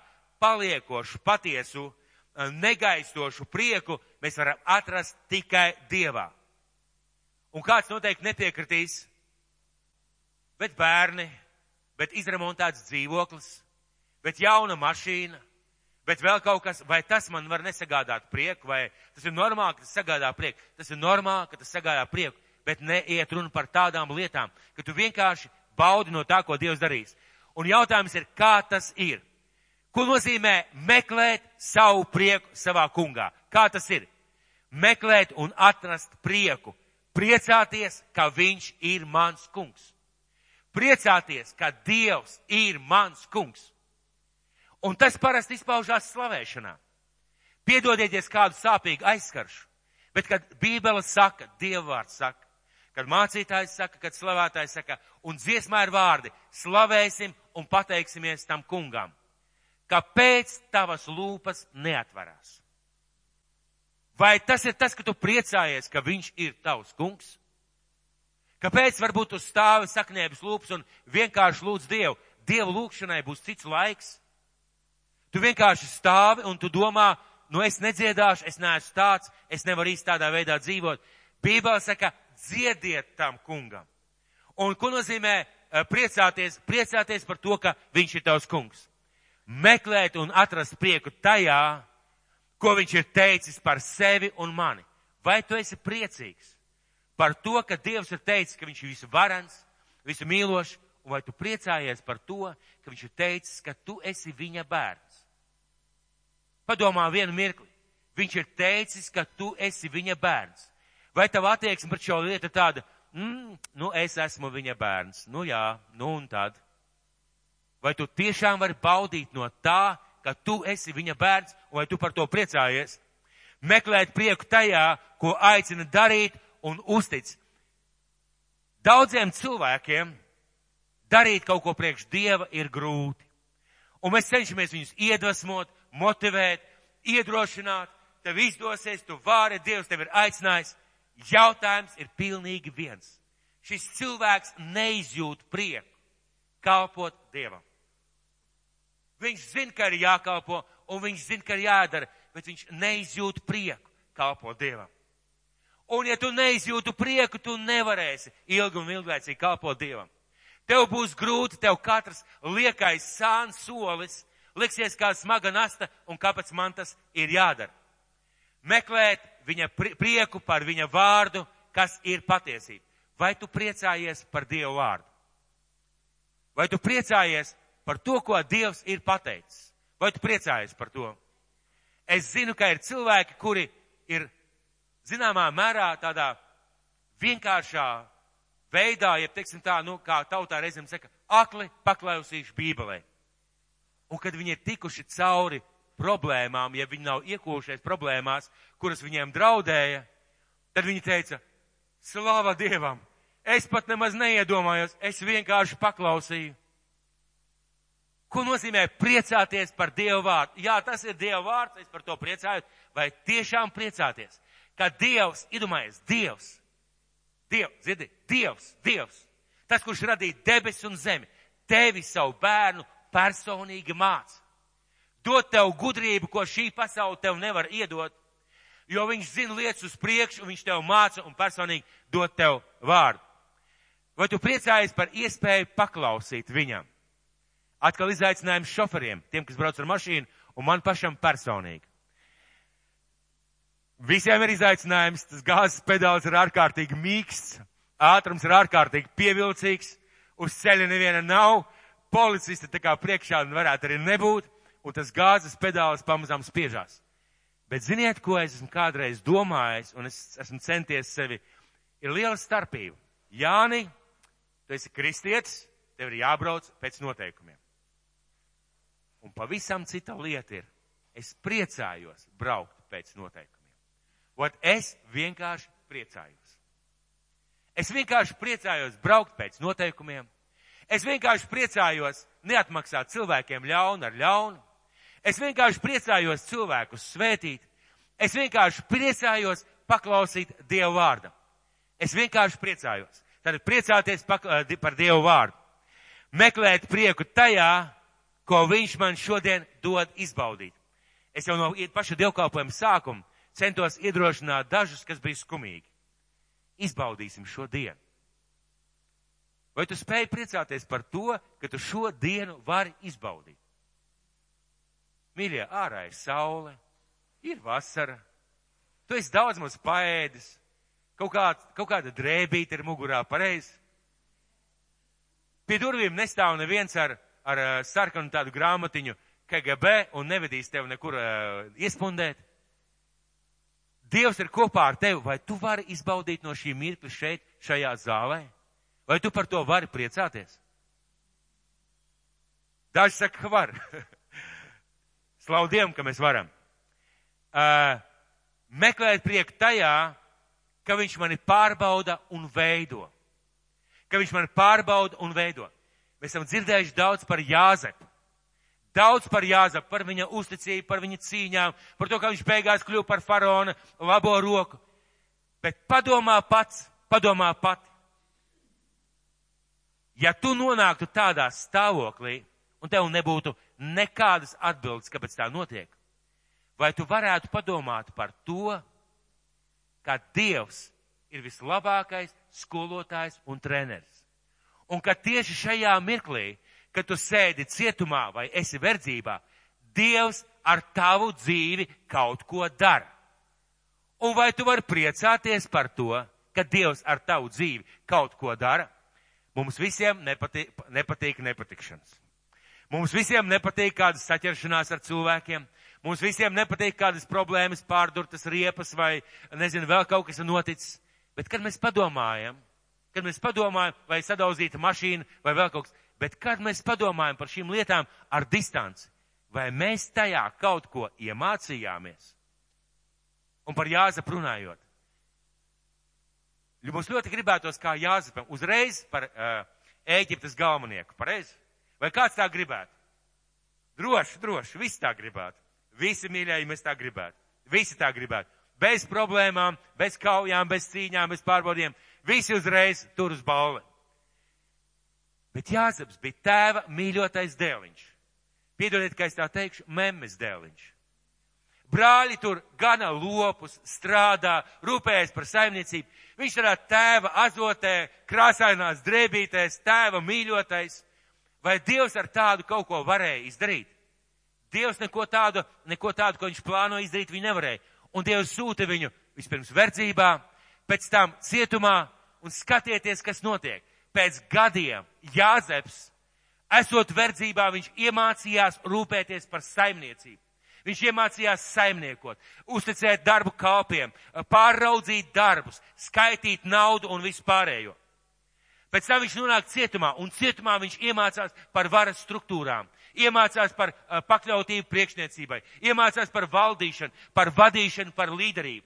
paliekošu patiesu Eh, negaistošu prieku mēs varam atrast tikai Dievā. Un kāds noteikti nepiekritīs, bet bērni, bet izremontēts dzīvoklis, bet jauna mašīna, bet vēl kaut kas, vai tas man var nesagādāt prieku, vai tas ir normāli, ka tas sagādā prieku. Tas ir normāli, ka tas sagādā prieku, bet neiet runa par tādām lietām, ka tu vienkārši baudi no tā, ko Dievs darīs. Un jautājums ir, kā tas ir? Ko nozīmē meklēt savu prieku savā kungā? Kā tas ir? Meklēt un atrast prieku. Priecāties, ka viņš ir mans kungs. Priecāties, ka Dievs ir mans kungs. Un tas parasti izpaužās slavēšanā. Piedodieties kādu sāpīgu aizskaršu. Bet, kad Bībele saka, Dievvvārds saka, kad mācītājs saka, kad slavētājs saka, un dziesmā ir vārdi, slavēsim un pateiksimies tam kungam. Kāpēc tavas lūpas neatvarās? Vai tas ir tas, ka tu priecājies, ka viņš ir tavs kungs? Kāpēc varbūt tu stāvi saknēbis lūpas un vienkārši lūdz Dievu? Dievu lūkšanai būs cits laiks. Tu vienkārši stāvi un tu domā, nu es nedziedāšu, es neesmu tāds, es nevaru īsti tādā veidā dzīvot. Bībele saka, dziediet tam kungam. Un ko nozīmē eh, priecāties? Priecāties par to, ka viņš ir tavs kungs. Meklēt un atrast prieku tajā, ko viņš ir teicis par sevi un mani. Vai tu esi priecīgs par to, ka Dievs ir teicis, ka viņš ir visu varans, visu mīlošs, un vai tu priecājies par to, ka viņš ir teicis, ka tu esi viņa bērns? Padomā vienu mirkli. Viņš ir teicis, ka tu esi viņa bērns. Vai tava attieksme pret šo lietu tāda, mm, nu es esmu viņa bērns, nu jā, nu un tad. Vai tu tiešām vari baudīt no tā, ka tu esi viņa bērns, un vai tu par to priecājies? Meklēt prieku tajā, ko aicina darīt un uztic. Daudziem cilvēkiem darīt kaut ko priekš Dieva ir grūti. Un mēs cenšamies viņus iedvesmot, motivēt, iedrošināt, tev izdosies, tu vari, Dievs tev ir aicinājis. Jautājums ir pilnīgi viens. Šis cilvēks neizjūt prieku kalpot Dievam. Viņš zina, ka ir jākalpo, un viņš zina, ka ir jādara, bet viņš neizjūt prieku kalpot Dievam. Un ja tu neizjūtu prieku, tu nevarēsi ilgi un ilglaicīgi kalpot Dievam. Tev būs grūti, tev katrs liekais sāns solis liksies kā smaga nasta un kāpēc man tas ir jādara. Meklēt viņa prieku par viņa vārdu, kas ir patiesība. Vai tu priecājies par Dievu vārdu? Vai tu priecājies par to, ko Dievs ir pateicis? Vai tu priecājies par to? Es zinu, ka ir cilvēki, kuri ir zināmā mērā tādā vienkāršā veidā, ja teiksim tā, nu, kā tautā reizēm saka, akli paklausījuši Bībelē. Un kad viņi ir tikuši cauri problēmām, ja viņi nav iekūšies problēmās, kuras viņiem draudēja, tad viņi teica, slāva Dievam, es pat nemaz neiedomājos, es vienkārši paklausīju. Ko nozīmē priecāties par Dievu vārdu? Jā, tas ir Dieva vārds, es par to priecājos, vai tiešām priecāties, ka Dievs, iedomājies, Dievs, Dievs, dzirdi, Dievs, Dievs, tas, kurš radīja debesis un zemi, tevi savu bērnu personīgi māca. Dot tev gudrību, ko šī pasaule tev nevar iedot, jo viņš zina lietas uz priekšu, un viņš tev māca un personīgi dot tev vārdu. Vai tu priecājies par iespēju paklausīt viņam? Atkal izaicinājums šoferiem, tiem, kas brauc ar mašīnu, un man pašam personīgi. Visiem ir izaicinājums, tas gāzes pedāls ir ārkārtīgi mīksts, ātrums ir ārkārtīgi pievilcīgs, uz ceļa neviena nav, policista tā kā priekšā varētu arī nebūt, un tas gāzes pedāls pamazām spiežās. Bet ziniet, ko es esmu kādreiz domājis, un es esmu centies sevi, ir liela starpība. Jāni, tu esi kristietis, tev ir jābrauc pēc noteikumiem. Un pavisam cita lieta ir, es priecājos braukt pēc noteikumiem. Ot, es vienkārši priecājos. Es vienkārši priecājos braukt pēc noteikumiem, Es vienkārši priecājos neatmaksāt cilvēkiem ļaunu ar ļaunu. Es vienkārši priecājos cilvēkus svētīt. Es vienkārši priecājos paklausīt Dievu vārdu. Es vienkārši priecājos. Tad priecāties eh, par Dievu vārdu. Meklēt prieku tajā, ko Viņš man šodien dod izbaudīt. Es jau no paša dievkalpojuma sākuma centos iedrošināt dažus, kas bija skumīgi. Izbaudīsim šo dienu. Vai tu spēj priecāties par to, ka tu šo dienu vari izbaudīt? Mīļie, ārā ir saule, ir vasara, tu esi daudz maz paēdis, kaut, kā, kaut kāda drēbīte ir mugurā pareizi. Pie durvīm nestāv neviens ar ar uh, sarkanu tādu grāmatiņu KGB un nevedīs tevi nekur uh, iespundēt. Dievs ir kopā ar tevi, vai tu vari izbaudīt no šī mirkļa šeit, šajā zālē? Vai tu par to vari priecāties? Daži saka, ka var. Slaudiem, ka mēs varam. Uh, meklēt prieku tajā, ka viņš mani pārbauda un veido. Ka viņš mani pārbauda un veido. Mēs esam dzirdējuši daudz par Jāzepu. Daudz par Jāzepu, par viņa uzticību, par viņa cīņām, par to, kā viņš beigās kļuva par faraona labo roku. Bet padomā pats, padomā pati. Ja tu nonāktu tādā stāvoklī, un tev nebūtu nekādas atbildes, kāpēc tā notiek, vai tu varētu padomāt par to, ka Dievs ir vislabākais skolotājs un treneris. Un ka tieši šajā mirklī, kad tu sēdi cietumā vai esi verdzībā, Dievs ar tavu dzīvi kaut ko dara. Un vai tu vari priecāties par to, ka Dievs ar tavu dzīvi kaut ko dara? Mums visiem nepatīk, nepatīk nepatikšanas. Mums visiem nepatīk kādas saķeršanās ar cilvēkiem. Mums visiem nepatīk kādas problēmas, pārdurtas riepas vai, nezinu, vēl kaut kas ir noticis. Bet kad mēs padomājam, kad mēs padomājam, vai sadauzīta mašīna vai vēl kaut kas, bet kad mēs padomājam par šīm lietām ar distanci, vai mēs tajā kaut ko iemācījāmies? Un par Jāzepu runājot. Mums ļoti gribētos kā Jāzepam uzreiz par uh, Ēģiptes galvenieku, pareizi? Vai kāds tā gribētu? Droši, droši, visi tā gribētu. Visi mīļēji mēs tā gribētu. Visi tā gribētu. Bez problēmām, bez kaujām, bez cīņām, bez pārbaudiem. Visi uzreiz tur uz balli. Bet Jāzeps bija tēva mīļotais dēliņš. Piedodiet, ka es tā teikšu, memmes dēliņš. Brāļi tur gana lopus, strādā, rūpējas par saimniecību. Viņš tādā tēva azotē, krāsainās drēbītēs, tēva mīļotais. Vai Dievs ar tādu kaut ko varēja izdarīt? Dievs neko tādu, neko tādu, ko viņš plāno izdarīt, viņa nevarēja. Un Dievs sūta viņu vispirms verdzībā, pēc tam cietumā un skatieties, kas notiek. Pēc gadiem Jāzeps, esot verdzībā, viņš iemācījās rūpēties par saimniecību. Viņš iemācījās saimniekot, uzticēt darbu kalpiem, pārraudzīt darbus, skaitīt naudu un vispārējo. Pēc tam viņš nonāk cietumā, un cietumā viņš iemācās par varas struktūrām, iemācās par uh, pakļautību priekšniecībai, iemācās par valdīšanu, par vadīšanu, par līderību.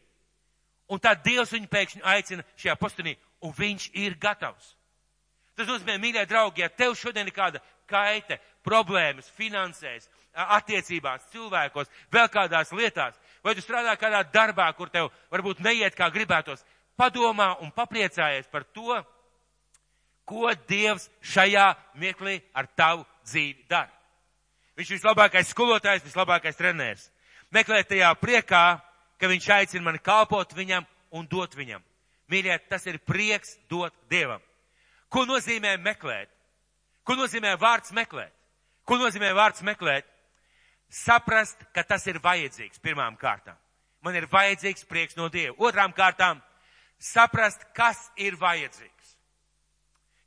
Un tad Dievs viņu pēkšņi aicina šajā postenī, un viņš ir gatavs. Tas nozīmē, mīļie draugi, ja tev šodien ir kāda kaite, problēmas, finansēs, attiecībās, cilvēkos, vēl kādās lietās, vai tu strādā kādā darbā, kur tev varbūt neiet kā gribētos, padomā un papriecājies par to, ko Dievs šajā mirklī ar tavu dzīvi dara. Viņš ir vislabākais skolotājs, vislabākais treneris. Meklēt tajā priekā, ka viņš aicina mani kalpot viņam un dot viņam. Mīļie, tas ir prieks dot Dievam. Ko nozīmē meklēt? Ko nozīmē vārds meklēt? Ko nozīmē vārds meklēt? Saprast, ka tas ir vajadzīgs pirmām kārtām. Man ir vajadzīgs prieks no Dieva. Otrām kārtām saprast, kas ir vajadzīgs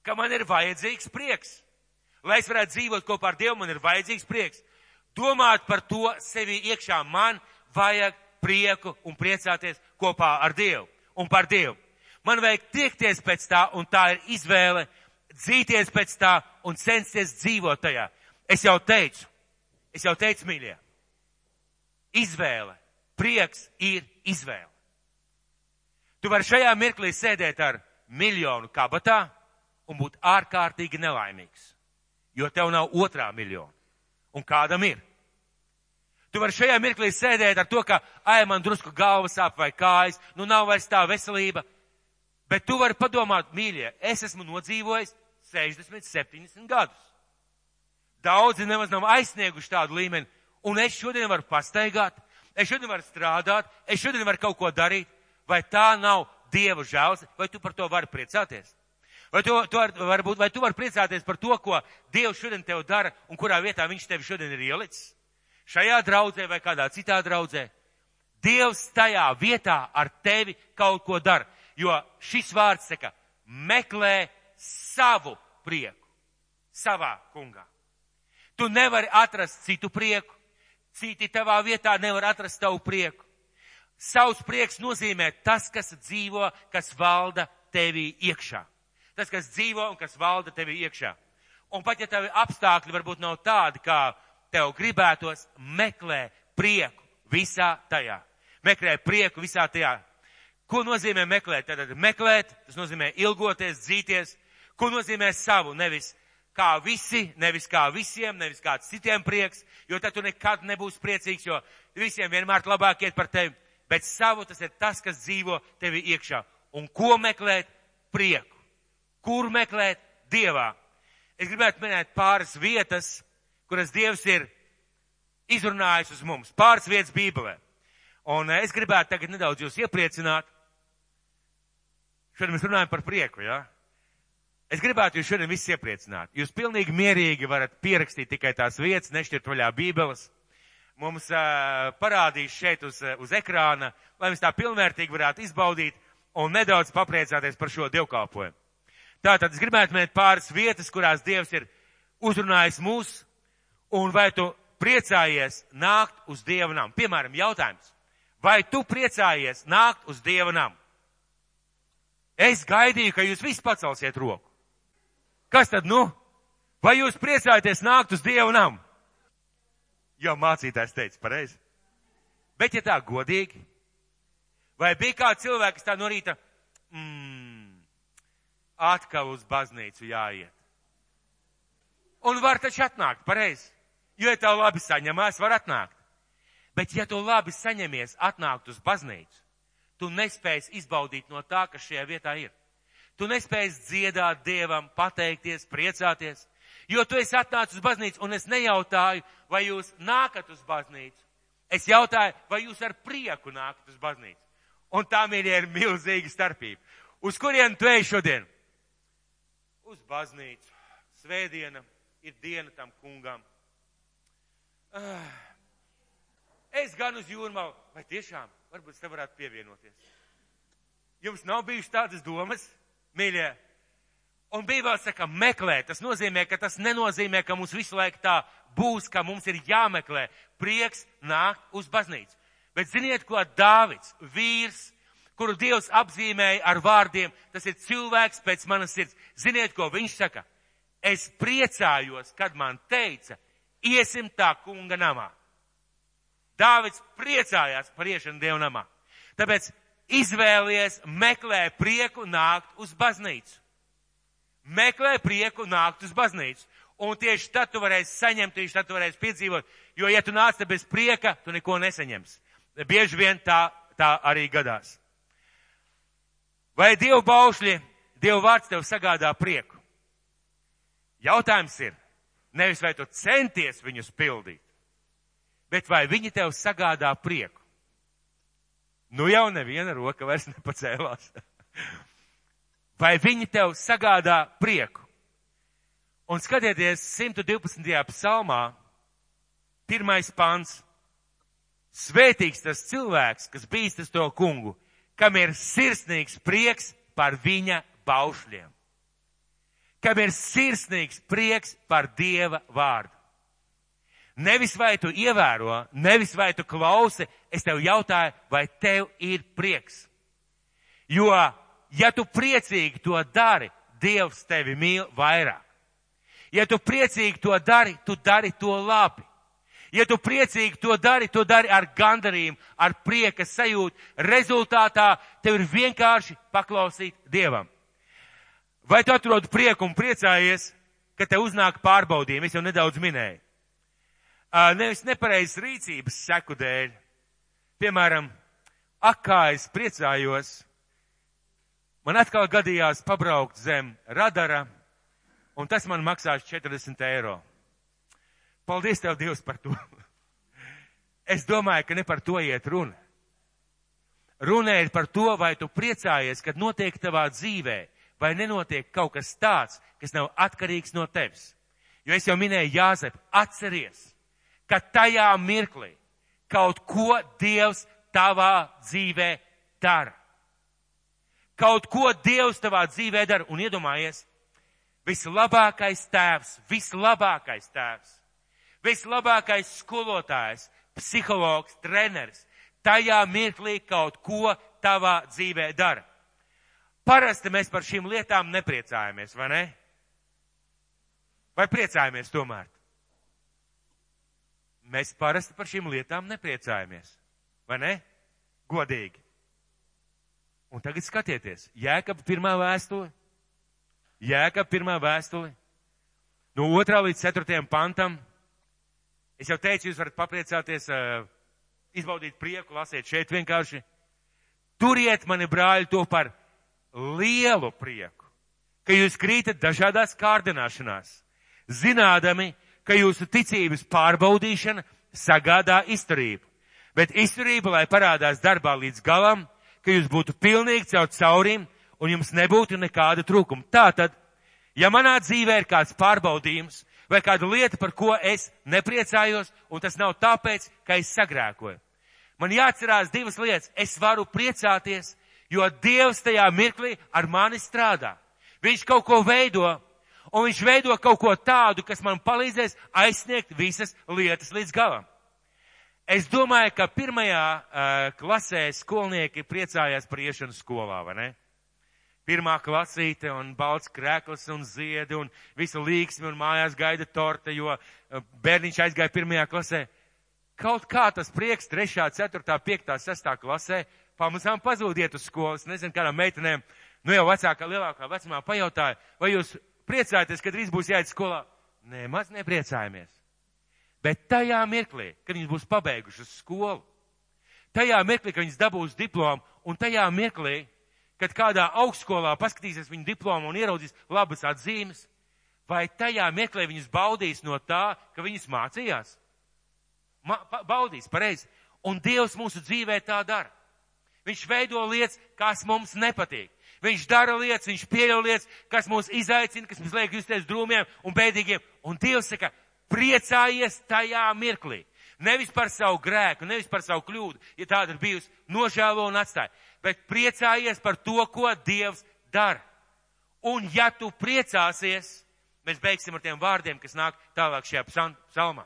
ka man ir vajadzīgs prieks. Lai es varētu dzīvot kopā ar Dievu, man ir vajadzīgs prieks. Domāt par to sevi iekšā. Man vajag prieku un priecāties kopā ar Dievu un par Dievu. Man vajag tiekties pēc tā, un tā ir izvēle, dzīties pēc tā un censties dzīvot tajā. Es jau teicu, es jau teicu, mīļie, izvēle, prieks ir izvēle. Tu vari šajā mirklī sēdēt ar miljonu kabatā, un būt ārkārtīgi nelaimīgs, jo tev nav otrā miljona. Un kādam ir? Tu vari šajā mirklī sēdēt ar to, ka, ai, man drusku galva sāp vai kājas, nu nav vairs tā veselība, bet tu vari padomāt, mīļie, es esmu nodzīvojis 60, 70 gadus. Daudzi nemaz nav aizsnieguši tādu līmeni, un es šodien varu pastaigāt, es šodien varu strādāt, es šodien varu kaut ko darīt, vai tā nav Dieva žēls, vai tu par to vari priecāties? Vai tu, tu var, varbūt, vai tu vari priecāties par to, ko Dievs šodien tev dara un kurā vietā viņš tevi šodien ir ielicis? Šajā draudzē vai kādā citā draudzē? Dievs tajā vietā ar tevi kaut ko dara, jo šis vārds saka, meklē savu prieku savā kungā. Tu nevari atrast citu prieku. Citi tavā vietā nevar atrast tavu prieku. Savs prieks nozīmē tas, kas dzīvo, kas valda tevī iekšā. Tas, kas dzīvo un kas valda tevī iekšā. Un pat ja tavi apstākļi varbūt nav tādi, kā tev gribētos, meklē prieku visā tajā. Meklē prieku visā tajā. Ko nozīmē meklēt? Tad meklēt, tas nozīmē ilgoties, dzīties. Ko nozīmē savu, nevis kā visi, nevis kā visiem, nevis kāds citiem prieks, jo tad tu nekad nebūsi priecīgs, jo visiem vienmēr labāk iet par tevi. Bet savu tas ir tas, kas dzīvo tevi iekšā. Un ko meklēt? Prieku. Kur meklēt? Dievā. Es gribētu minēt pāris vietas, kuras Dievs ir izrunājis uz mums. Pāris vietas Bībelē. Un es gribētu tagad nedaudz jūs iepriecināt. Šodien mēs runājam par prieku, jā? Ja? Es gribētu jūs šodien visus iepriecināt. Jūs pilnīgi mierīgi varat pierakstīt tikai tās vietas, nešķirt vaļā Bībeles. Mums uh, parādīs šeit uz, uz ekrāna, lai mēs tā pilnvērtīgi varētu izbaudīt un nedaudz papriecāties par šo dievkalpojumu. Tātad es gribētu minēt pāris vietas, kurās Dievs ir uzrunājis mūs, un vai tu priecājies nākt uz Dieva namu? Piemēram, jautājums. Vai tu priecājies nākt uz Dieva namu? Es gaidīju, ka jūs visi pacelsiet roku. Kas tad nu? Vai jūs priecājaties nākt uz Dievu namu? Jau mācītājs teica pareizi. Bet ja tā godīgi, vai bija kāds cilvēks, kas tā no rīta, mm, atkal uz baznīcu jāiet? Un var taču atnākt, pareizi. Jo, ja tev labi saņemās, var atnākt. Bet ja tu labi saņemies atnākt uz baznīcu, tu nespēsi izbaudīt no tā, kas šajā vietā ir. Tu nespēji dziedāt Dievam, pateikties, priecāties, jo tu esi atnācis uz baznīcu, un es nejautāju, vai jūs nākat uz baznīcu. Es jautāju, vai jūs ar prieku nākat uz baznīcu. Un tā, mīļie, ir milzīga starpība. Uz kurien tu ej šodien? Uz baznīcu. Svētdiena ir diena tam kungam. Ah. Es gan uz jūrmālu, vai tiešām, varbūt te varētu pievienoties. Jums nav bijušas tādas domas? Mīļie. Un Bībelē saka, meklē. Tas nozīmē, ka tas nenozīmē, ka mums visu laiku tā būs, ka mums ir jāmeklē prieks nākt uz baznīcu. Bet ziniet, ko Dāvids, vīrs, kuru Dievs apzīmēja ar vārdiem, tas ir cilvēks pēc manas sirds. Ziniet, ko viņš saka? Es priecājos, kad man teica, iesim tā kunga namā. Dāvids priecājās par iešanu Dieva namā. Tāpēc izvēlies, meklē prieku nākt uz baznīcu. Meklē prieku nākt uz baznīcu. Un tieši tad tu varēsi saņemt, tieši tad tu varēsi piedzīvot, jo ja tu nāc te bez prieka, tu neko nesaņemsi. Bieži vien tā, tā arī gadās. Vai Dievu baušļi, Dievu vārds tev sagādā prieku? Jautājums ir, nevis vai tu centies viņus pildīt, bet vai viņi tev sagādā prieku? Nu jau neviena roka vairs nepacēlās. Vai viņi tev sagādā prieku? Un skatieties 112. psalmā, pirmais pants. Svētīgs tas cilvēks, kas bīstas to kungu, kam ir sirsnīgs prieks par viņa baušļiem. Kam ir sirsnīgs prieks par Dieva vārdu. Nevis vai tu ievēro, nevis vai tu klausi, es tev jautāju, vai tev ir prieks. Jo, ja tu priecīgi to dari, Dievs tevi mīl vairāk. Ja tu priecīgi to dari, tu dari to labi. Ja tu priecīgi to dari, to dari ar gandarījumu, ar prieka sajūtu. Rezultātā tev ir vienkārši paklausīt Dievam. Vai tu atrod prieku un priecājies, ka te uznāk pārbaudījumi? Es jau nedaudz minēju nevis nepareizas rīcības seku dēļ. Piemēram, ak, kā es priecājos, man atkal gadījās pabraukt zem radara, un tas man maksās 40 eiro. Paldies Tev, Dievs, par to. Es domāju, ka ne par to iet runa. Runa ir par to, vai tu priecājies, kad notiek tavā dzīvē, vai nenotiek kaut kas tāds, kas nav atkarīgs no tevis. Jo es jau minēju Jāzep, atceries, ka tajā mirklī kaut ko Dievs tavā dzīvē dara. Kaut ko Dievs tavā dzīvē dara un iedomājies, vislabākais tēvs, vislabākais tēvs, vislabākais skolotājs, psihologs, treneris, tajā mirklī kaut ko tavā dzīvē dara. Parasti mēs par šīm lietām nepriecājamies, vai ne? Vai priecājamies tomēr? Mēs parasti par šīm lietām nepriecājamies, vai ne? Godīgi. Un tagad skatieties, Jēkab pirmā vēstule, Jēkab pirmā vēstule, no otrā līdz ceturtajam pantam. Es jau teicu, jūs varat papriecāties, izbaudīt prieku, lasiet šeit vienkārši. Turiet mani brāļi to par lielu prieku, ka jūs krītat dažādās kārdināšanās, zinādami, ka jūsu ticības pārbaudīšana sagādā izturību. Bet izturība, lai parādās darbā līdz galam, ka jūs būtu pilnīgi caur caurīm un jums nebūtu nekāda trūkuma. Tātad, ja manā dzīvē ir kāds pārbaudījums vai kāda lieta, par ko es nepriecājos, un tas nav tāpēc, ka es sagrēkoju. Man jāatcerās divas lietas. Es varu priecāties, jo Dievs tajā mirklī ar mani strādā. Viņš kaut ko veido, un viņš veido kaut ko tādu, kas man palīdzēs aizsniegt visas lietas līdz galam. Es domāju, ka pirmajā uh, klasē skolnieki priecājās par iešanu skolā, vai ne? Pirmā klasīte un balts krēkls un ziedi un visa līksmi un mājās gaida torte, jo bērniņš aizgāja pirmajā klasē. Kaut kā tas prieks 3., 4., 5., 6. klasē pamazām pazūdiet uz skolas. Nezinu, kādām meitenēm, nu jau vecākā, lielākā vecumā pajautāja, vai jūs priecājaties, ka drīz būs jāiet skolā? Nē, maz nepriecājamies. Bet tajā mirklī, kad viņas būs pabeigušas skolu, tajā mirklī, kad viņas dabūs diplomu, un tajā mirklī, kad kādā augstskolā paskatīsies viņu diplomu un ieraudzīs labas atzīmes, vai tajā mirklī viņas baudīs no tā, ka viņas mācījās? Ma, baudīs, pareizi. Un Dievs mūsu dzīvē tā dara. Viņš veido lietas, kas mums nepatīk. Viņš dara lietas, viņš pieļauj lietas, kas mūs izaicina, kas mums liek justies drūmiem un bēdīgiem. Un Dievs saka, priecājies tajā mirklī. Nevis par savu grēku, nevis par savu kļūdu, ja tāda ir bijusi, nožēlo un atstāja, bet priecājies par to, ko Dievs dara. Un ja tu priecāsies, mēs beigsim ar tiem vārdiem, kas nāk tālāk šajā psalmā.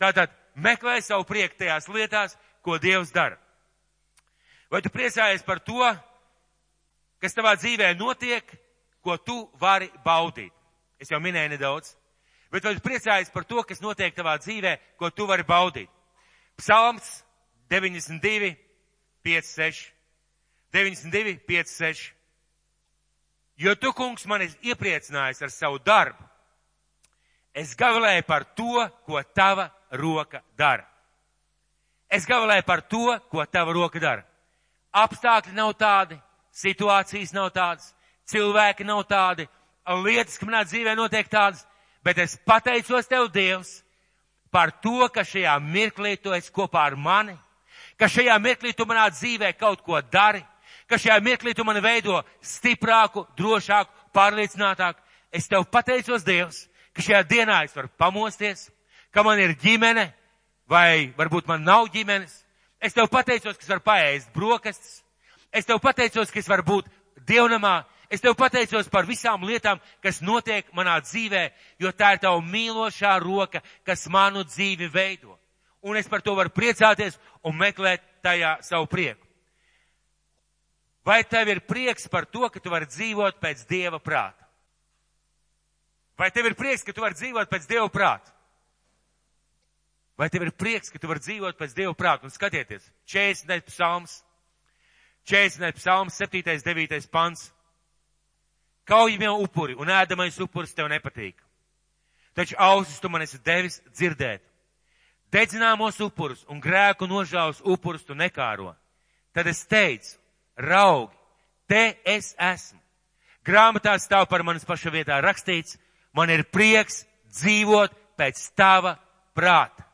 Tātad meklē savu prieku tajās lietās, ko Dievs dara. Vai tu priecājies par to, kas tavā dzīvē notiek, ko tu vari baudīt? Es jau minēju nedaudz. Bet vai tu priecājies par to, kas notiek tavā dzīvē, ko tu vari baudīt? Psalms 92, 5, 6. 92, 5, 6. Jo tu, kungs, man esi iepriecinājis ar savu darbu. Es gavilēju par to, ko tava roka dara. Es gavilēju par to, ko tava roka dara apstākļi nav tādi, situācijas nav tādas, cilvēki nav tādi, lietas, ka manā dzīvē notiek tādas, bet es pateicos tev, Dievs, par to, ka šajā mirklī tu esi kopā ar mani, ka šajā mirklī tu manā dzīvē kaut ko dari, ka šajā mirklī tu mani veido stiprāku, drošāku, pārliecinātāku. Es tev pateicos, Dievs, ka šajā dienā es varu pamosties, ka man ir ģimene, vai varbūt man nav ģimenes, Es tev pateicos, ka es varu paēst brokastis. Es tev pateicos, ka es varu būt dievnamā. Es tev pateicos par visām lietām, kas notiek manā dzīvē, jo tā ir tava mīlošā roka, kas manu dzīvi veido. Un es par to varu priecāties un meklēt tajā savu prieku. Vai tev ir prieks par to, ka tu vari dzīvot pēc Dieva prāta? Vai tev ir prieks, ka tu vari dzīvot pēc Dieva prāta? Vai tev ir prieks, ka tu vari dzīvot pēc Dieva prāta? Un skatieties, 40. psalms, 40. psalms, 7. 9. pants. Kaujamie upuri un ēdamais upuris tev nepatīk. Taču ausis tu man esi devis dzirdēt. Dedzināmos upurus un grēku nožāvus upurus tu nekāro. Tad es teicu, raugi, te es esmu. Grāmatā stāv par manas paša vietā rakstīts, man ir prieks dzīvot pēc tava prāta.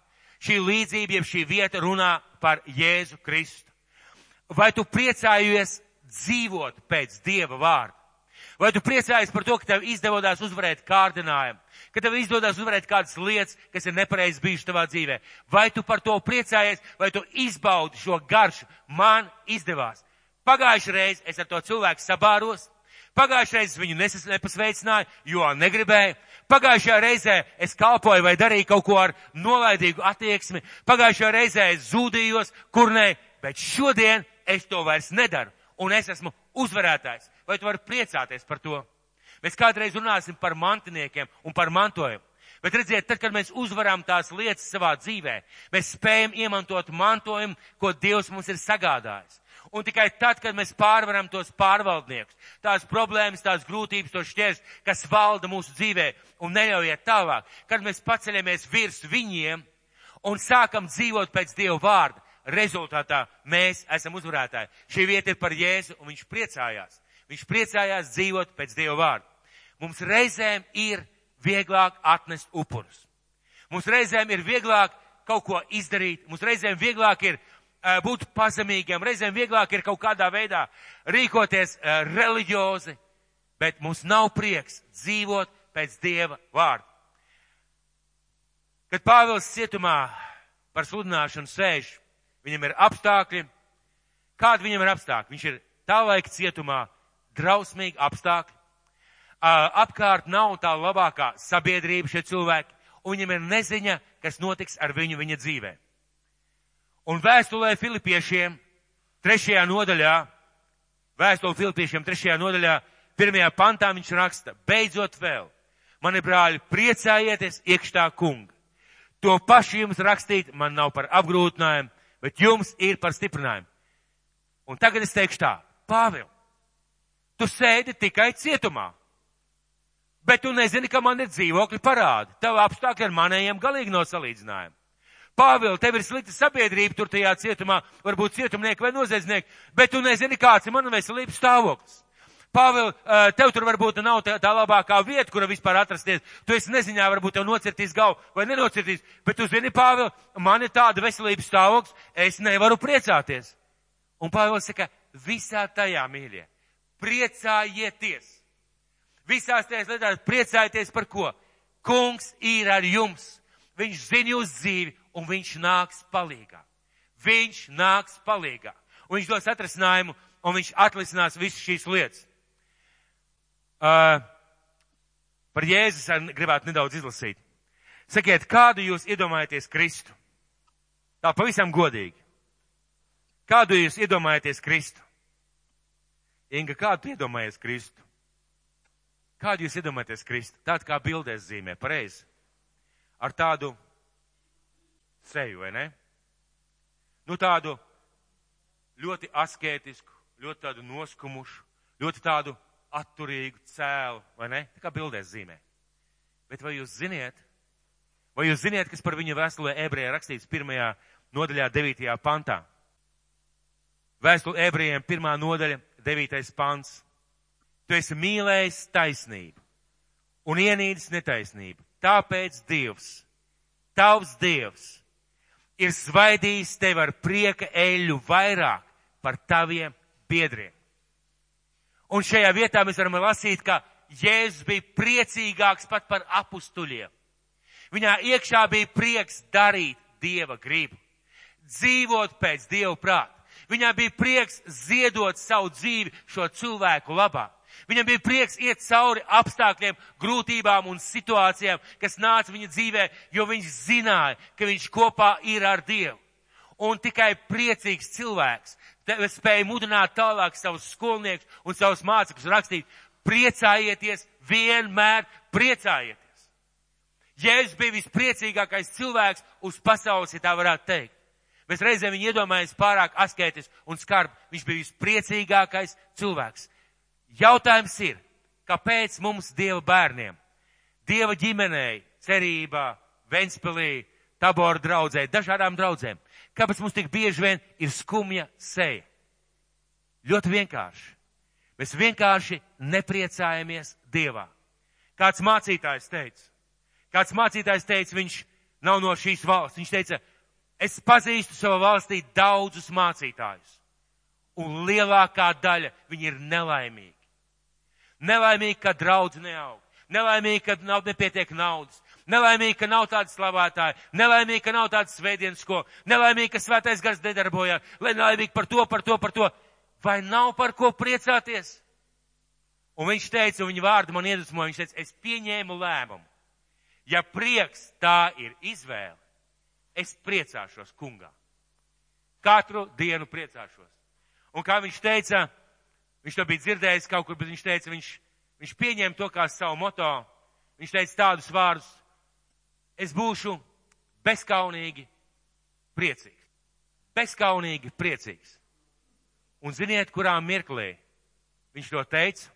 Šī līdzība, jeb šī vieta runā par Jēzu Kristu. Vai tu priecājies dzīvot pēc Dieva vārda? Vai tu priecājies par to, ka tev izdevās uzvarēt kārdinājumu, ka tev izdodas uzvarēt kādas lietas, kas ir nepareizi bijušas tavā dzīvē? Vai tu par to priecājies, vai tu izbaudi šo garšu? Man izdevās. Pagājušajā reizē es ar to cilvēku sabāros, Pagājušais viņu nepasveicināju, jo negribēju. Pagājušajā reizē es kalpoju vai darīju kaut ko ar nolaidīgu attieksmi. Pagājušajā reizē es zūdījos, kur nē, bet šodien es to vairs nedaru. Un es esmu uzvarētājs. Vai tu vari priecāties par to? Mēs kādreiz runāsim par mantiniekiem un par mantojumu. Bet redziet, tad, kad mēs uzvaram tās lietas savā dzīvē, mēs spējam iemantot mantojumu, ko Dievs mums ir sagādājis. Un tikai tad, kad mēs pārvaram tos pārvaldniekus, tās problēmas, tās grūtības, tos šķērs, kas valda mūsu dzīvē un neļaujiet tālāk, kad mēs paceļamies virs viņiem un sākam dzīvot pēc Dieva vārda, rezultātā mēs esam uzvarētāji. Šī vieta ir par Jēzu un viņš priecājās. Viņš priecājās dzīvot pēc Dieva vārda. Mums reizēm ir vieglāk atnest upurus. Mums reizēm ir vieglāk kaut ko izdarīt, mums reizēm vieglāk ir uh, būt pazemīgiem, reizēm vieglāk ir kaut kādā veidā rīkoties uh, reliģiozi, bet mums nav prieks dzīvot pēc Dieva vārda. Kad Pāvils cietumā par sludināšanu sēž, viņam ir apstākļi. Kādi viņam ir apstākļi? Viņš ir tā laika cietumā, drausmīgi apstākļi. Apkārt nav tā labākā sabiedrība šie cilvēki, un viņam ir neziņa, kas notiks ar viņu viņa dzīvē. Un vēstulē Filipiešiem trešajā nodaļā, vēstule Filipiešiem trešajā nodaļā, pirmajā pantā viņš raksta, beidzot vēl, mani brāļi, priecājieties iekštā kunga. To pašu jums rakstīt man nav par apgrūtinājumu, bet jums ir par stiprinājumu. Un tagad es teikšu tā, Pāvil, tu sēdi tikai cietumā. Bet tu nezini, ka man ir dzīvokļi parādi. Tev apstākļi ar manējiem galīgi nav salīdzinājumi. Pāvils, tev ir slikta sabiedrība tur tajā cietumā, varbūt cietumnieki vai noziedznieki, bet tu nezini, kāds ir mana veselības stāvoklis. Pāvils, tev tur varbūt nav tā, tā labākā vieta, kura vispār atrasties. Tu esi neziņā, varbūt tev nocirtīs galvu vai nenocirtīs, bet tu zini, Pāvils, man ir tāda veselības stāvoklis, es nevaru priecāties. Un Pāvils saka, visā tajā, mīļie, priecājieties. Visās tajās lietās priecājieties par ko? Kungs ir ar jums. Viņš zina jūs dzīvi un viņš nāks palīgā. Viņš nāks palīgā. Un viņš dos atrisinājumu un viņš atlisinās visas šīs lietas. Uh, par Jēzus gribētu nedaudz izlasīt. Sakiet, kādu jūs iedomājaties Kristu? Tā pavisam godīgi. Kādu jūs iedomājaties Kristu? Inga, kādu iedomājaties Kristu? Kādu jūs iedomājaties Kristu? Tādu kā bildēs zīmē, pareizi. Ar tādu seju, vai ne? Nu tādu ļoti askētisku, ļoti tādu noskumušu, ļoti tādu atturīgu cēlu, vai ne? Tā kā bildēs zīmē. Bet vai jūs ziniet, vai jūs ziniet, kas par viņu vēstulē ebrejā rakstīts pirmajā nodaļā, devītajā pantā? Vēstule ebrejiem pirmā nodaļa, devītais pants. Tu esi mīlējis taisnību un ienīdis netaisnību. Tāpēc Dievs, tavs Dievs, ir svaidījis tevi ar prieka eļu vairāk par taviem biedriem. Un šajā vietā mēs varam lasīt, ka Jēzus bija priecīgāks pat par apustuļiem. Viņā iekšā bija prieks darīt Dieva gribu, dzīvot pēc Dieva prāta. Viņā bija prieks ziedot savu dzīvi šo cilvēku labā. Viņam bija prieks iet cauri apstākļiem, grūtībām un situācijām, kas nāca viņa dzīvē, jo viņš zināja, ka viņš kopā ir ar Dievu. Un tikai priecīgs cilvēks spēja mudināt tālāk savus skolniekus un savus mācekļus rakstīt, priecājieties, vienmēr priecājieties. Jēzus bija vispriecīgākais cilvēks uz pasaules, ja tā varētu teikt. Mēs reizēm viņu iedomājamies pārāk askētis un skarbi. Viņš bija vispriecīgākais cilvēks. Jautājums ir, kāpēc mums Dieva bērniem, Dieva ģimenei, cerībā, Ventspilī, Tabora draudzē, dažādām draudzēm, kāpēc mums tik bieži vien ir skumja seja? Ļoti vienkārši. Mēs vienkārši nepriecājamies Dievā. Kāds mācītājs teica, kāds mācītājs teica, viņš nav no šīs valsts. Viņš teica, es pazīstu savā valstī daudzus mācītājus, un lielākā daļa viņi ir nelaimīgi. Nelaimīgi, ka draudz neaug. Nelaimīgi, ka nav nepietiek naudas. Nelaimīgi, ka nav tāda slavētāja. Nelaimīgi, ka nav tādas svētdienas skola. Nelaimīgi, ka svētais gars nedarbojās. Nelaimīgi par to, par to, par to. Vai nav par ko priecāties? Un viņš teica, un viņa vārdu man iedvesmoja, viņš teica, es pieņēmu lēmumu. Ja prieks tā ir izvēle, es priecāšos kungā. Katru dienu priecāšos. Un kā viņš teica, viņš to bija dzirdējis kaut kur, bet viņš teica, viņš, viņš pieņēma to kā savu moto. Viņš teica tādus vārdus, es būšu bezkaunīgi priecīgs. Bezkaunīgi priecīgs. Un ziniet, kurā mirklī viņš to teica?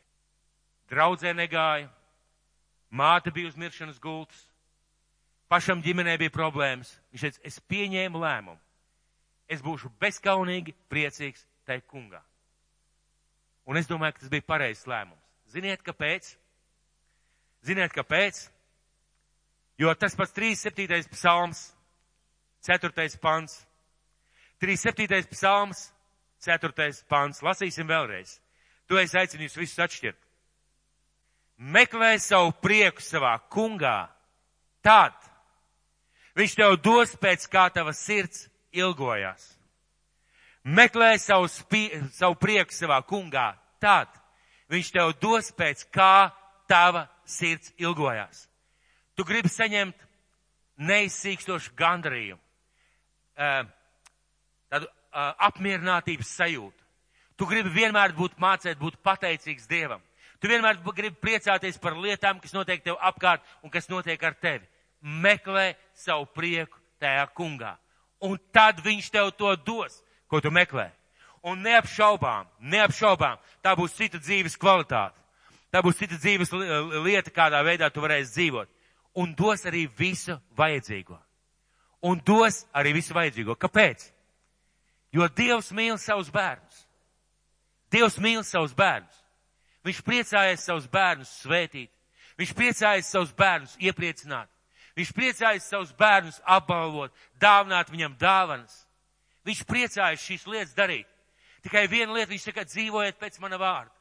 Draudzē negāja, māte bija uz miršanas gultas, pašam ģimenē bija problēmas. Viņš teica, es pieņēmu lēmumu. Es būšu bezkaunīgi priecīgs tai kungā. Un es domāju, ka tas bija pareizs lēmums. Ziniet, kāpēc? Ziniet, kāpēc? Jo tas pats 37. psalms, 4. pants, 37. psalms, 4. pants, lasīsim vēlreiz. To es aicinu jūs visus atšķirt. Meklē savu prieku savā kungā, tad viņš tev dos pēc kā tava sirds ilgojās. Meklē savu, spie, savu prieku savā kungā, tad viņš tev dos pēc kā tava sirds ilgojās. Tu gribi saņemt neizsīkstošu gandarījumu, tādu apmierinātības sajūtu. Tu gribi vienmēr būt mācēt, būt pateicīgs Dievam. Tu vienmēr gribi priecāties par lietām, kas notiek tev apkārt un kas notiek ar tevi. Meklē savu prieku tajā kungā. Un tad viņš tev to dos, ko tu meklē. Un neapšaubām, neapšaubām, tā būs cita dzīves kvalitāte. Tā būs cita dzīves lieta, kādā veidā tu varēsi dzīvot. Un dos arī visu vajadzīgo. Un dos arī visu vajadzīgo. Kāpēc? Jo Dievs mīl savus bērnus. Dievs mīl savus bērnus. Viņš priecājas savus bērnus svētīt. Viņš priecājas savus bērnus iepriecināt. Viņš priecājas savus bērnus apbalvot, dāvināt viņam dāvanas. Viņš priecājas šīs lietas darīt. Tikai viena lieta viņš saka, dzīvojiet pēc mana vārda.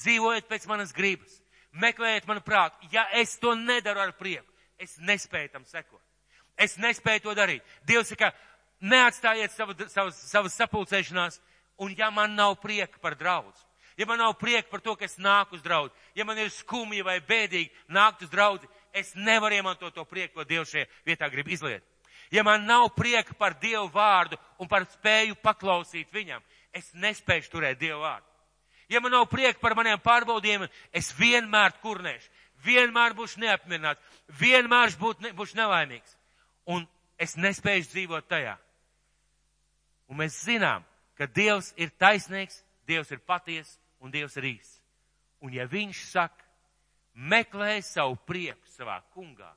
Dzīvojiet pēc manas gribas. Meklējiet manu prātu. Ja es to nedaru ar prieku, es nespēju tam sekot. Es nespēju to darīt. Dievs saka, neatstājiet savu, savas, savas sapulcēšanās, un ja man nav prieka par draudz, ja man nav prieka par to, ka es nāku uz draudz, ja man ir skumji vai bēdīgi nākt uz draudzi, es nevaru iemantot to prieku, ko Dievs šajā vietā grib izliet. Ja man nav prieka par Dievu vārdu un par spēju paklausīt viņam, es nespēju turēt Dievu vārdu. Ja man nav prieka par maniem pārbaudījumiem, es vienmēr kurnēšu, vienmēr būšu neapmierināts, vienmēr būšu, ne, būšu nelaimīgs. Un es nespēju dzīvot tajā. Un mēs zinām, ka Dievs ir taisnīgs, Dievs ir paties un Dievs ir īsts. Un ja viņš saka, meklē savu prieku savā kungā,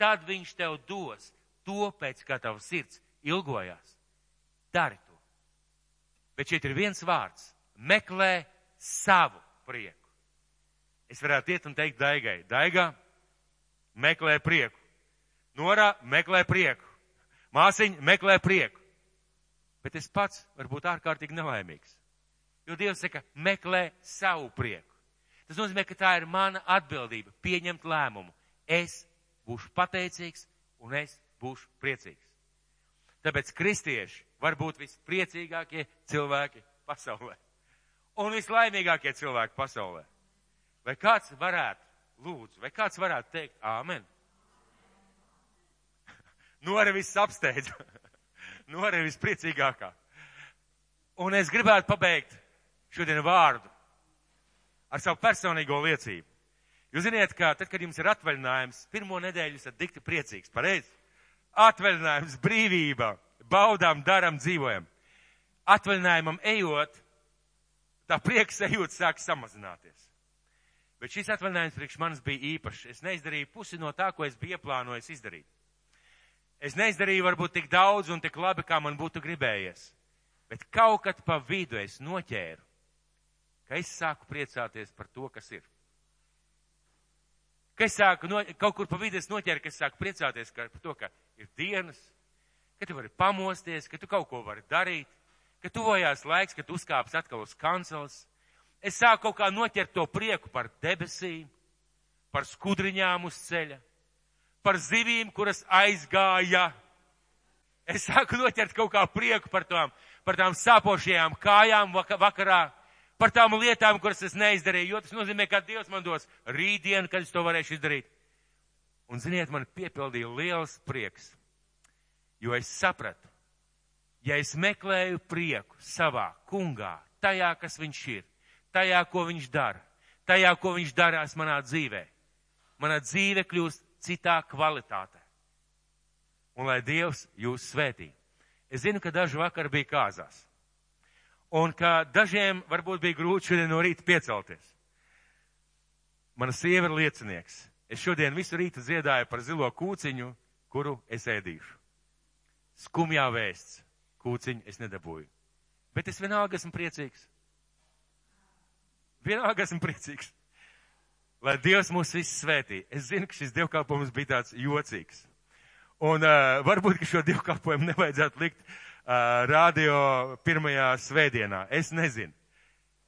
tad viņš tev dos to, pēc kā tavs sirds ilgojās. Dari to. Bet šeit ir viens vārds meklē savu prieku. Es varētu iet un teikt Daigai, Daigā, meklē prieku. Norā, meklē prieku. Māsiņa, meklē prieku. Bet es pats varu būt ārkārtīgi nelaimīgs. Jo Dievs saka, meklē savu prieku. Tas nozīmē, ka tā ir mana atbildība pieņemt lēmumu. Es būšu pateicīgs un es būšu priecīgs. Tāpēc kristieši var būt vispriecīgākie cilvēki pasaulē un vislaimīgākie cilvēki pasaulē. Vai kāds varētu, lūdzu, vai kāds varētu teikt, āmen? Nora viss apsteidz. Nora vispriecīgākā. Un es gribētu pabeigt šodien vārdu ar savu personīgo liecību. Jūs ziniet, ka tad, kad jums ir atvaļinājums, pirmo nedēļu esat dikti priecīgs, pareizi? Atvaļinājums, brīvība, baudām, daram, dzīvojam. Atvaļinājumam ejot, tā prieka sajūta sāk samazināties. Bet šis atvaļinājums priekš manis bija īpašs. Es neizdarīju pusi no tā, ko es biju ieplānojis izdarīt. Es neizdarīju varbūt tik daudz un tik labi, kā man būtu gribējies. Bet kaut kad pa vidu es noķēru, ka es sāku priecāties par to, kas ir. Ka es sāku, no, kaut kur pa vidu es noķēru, ka es sāku priecāties par to, ka ir dienas, ka tu vari pamosties, ka tu kaut ko vari darīt, ka tuvojās laiks, kad uzkāps atkal uz kancels. Es sāku kaut kā noķert to prieku par debesīm, par skudriņām uz ceļa, par zivīm, kuras aizgāja. Es sāku noķert kaut kā prieku par tām, par tām sāpošajām kājām vakarā, par tām lietām, kuras es neizdarīju, jo tas nozīmē, ka Dievs man dos rītdienu, kad es to varēšu izdarīt. Un ziniet, man piepildīja liels prieks, jo es sapratu, ja es meklēju prieku savā kungā, tajā, kas viņš ir, tajā, ko viņš dara, tajā, ko viņš darās manā dzīvē, mana dzīve kļūst citā kvalitātē. Un lai Dievs jūs svētī. Es zinu, ka daži vakar bija kāzās. Un ka dažiem varbūt bija grūti šodien no rīta piecelties. Mana sieva ir liecinieks. Es šodien visu rītu dziedāju par zilo kūciņu, kuru es ēdīšu. Skumjā vēsts. Kūciņu es nedabūju. Bet es vienalga esmu priecīgs. Vienalga esmu priecīgs. Lai Dievs mūs visus svētī. Es zinu, ka šis dievkalpojums bija tāds jocīgs. Un uh, varbūt, ka šo dievkalpojumu nevajadzētu likt uh, radio pirmajā svētdienā. Es nezinu.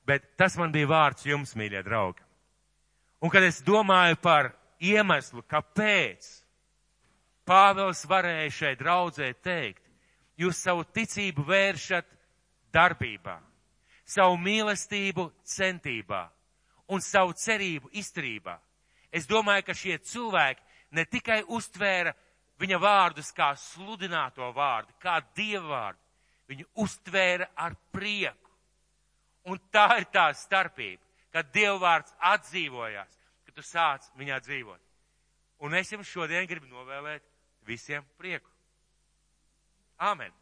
Bet tas man bija vārds jums, mīļie draugi. Un kad es domāju par iemeslu, kāpēc Pāvils varēja šeit draudzē teikt, jūs savu ticību vēršat darbībā, savu mīlestību centībā un savu cerību izturībā. Es domāju, ka šie cilvēki ne tikai uztvēra viņa vārdus kā sludināto vārdu, kā dievu vārdu, viņi uztvēra ar prieku. Un tā ir tā starpība, kad dievu vārds atdzīvojās, ka tu sāc viņā dzīvot. Un es jums šodien gribu novēlēt visiem prieku. Āmen!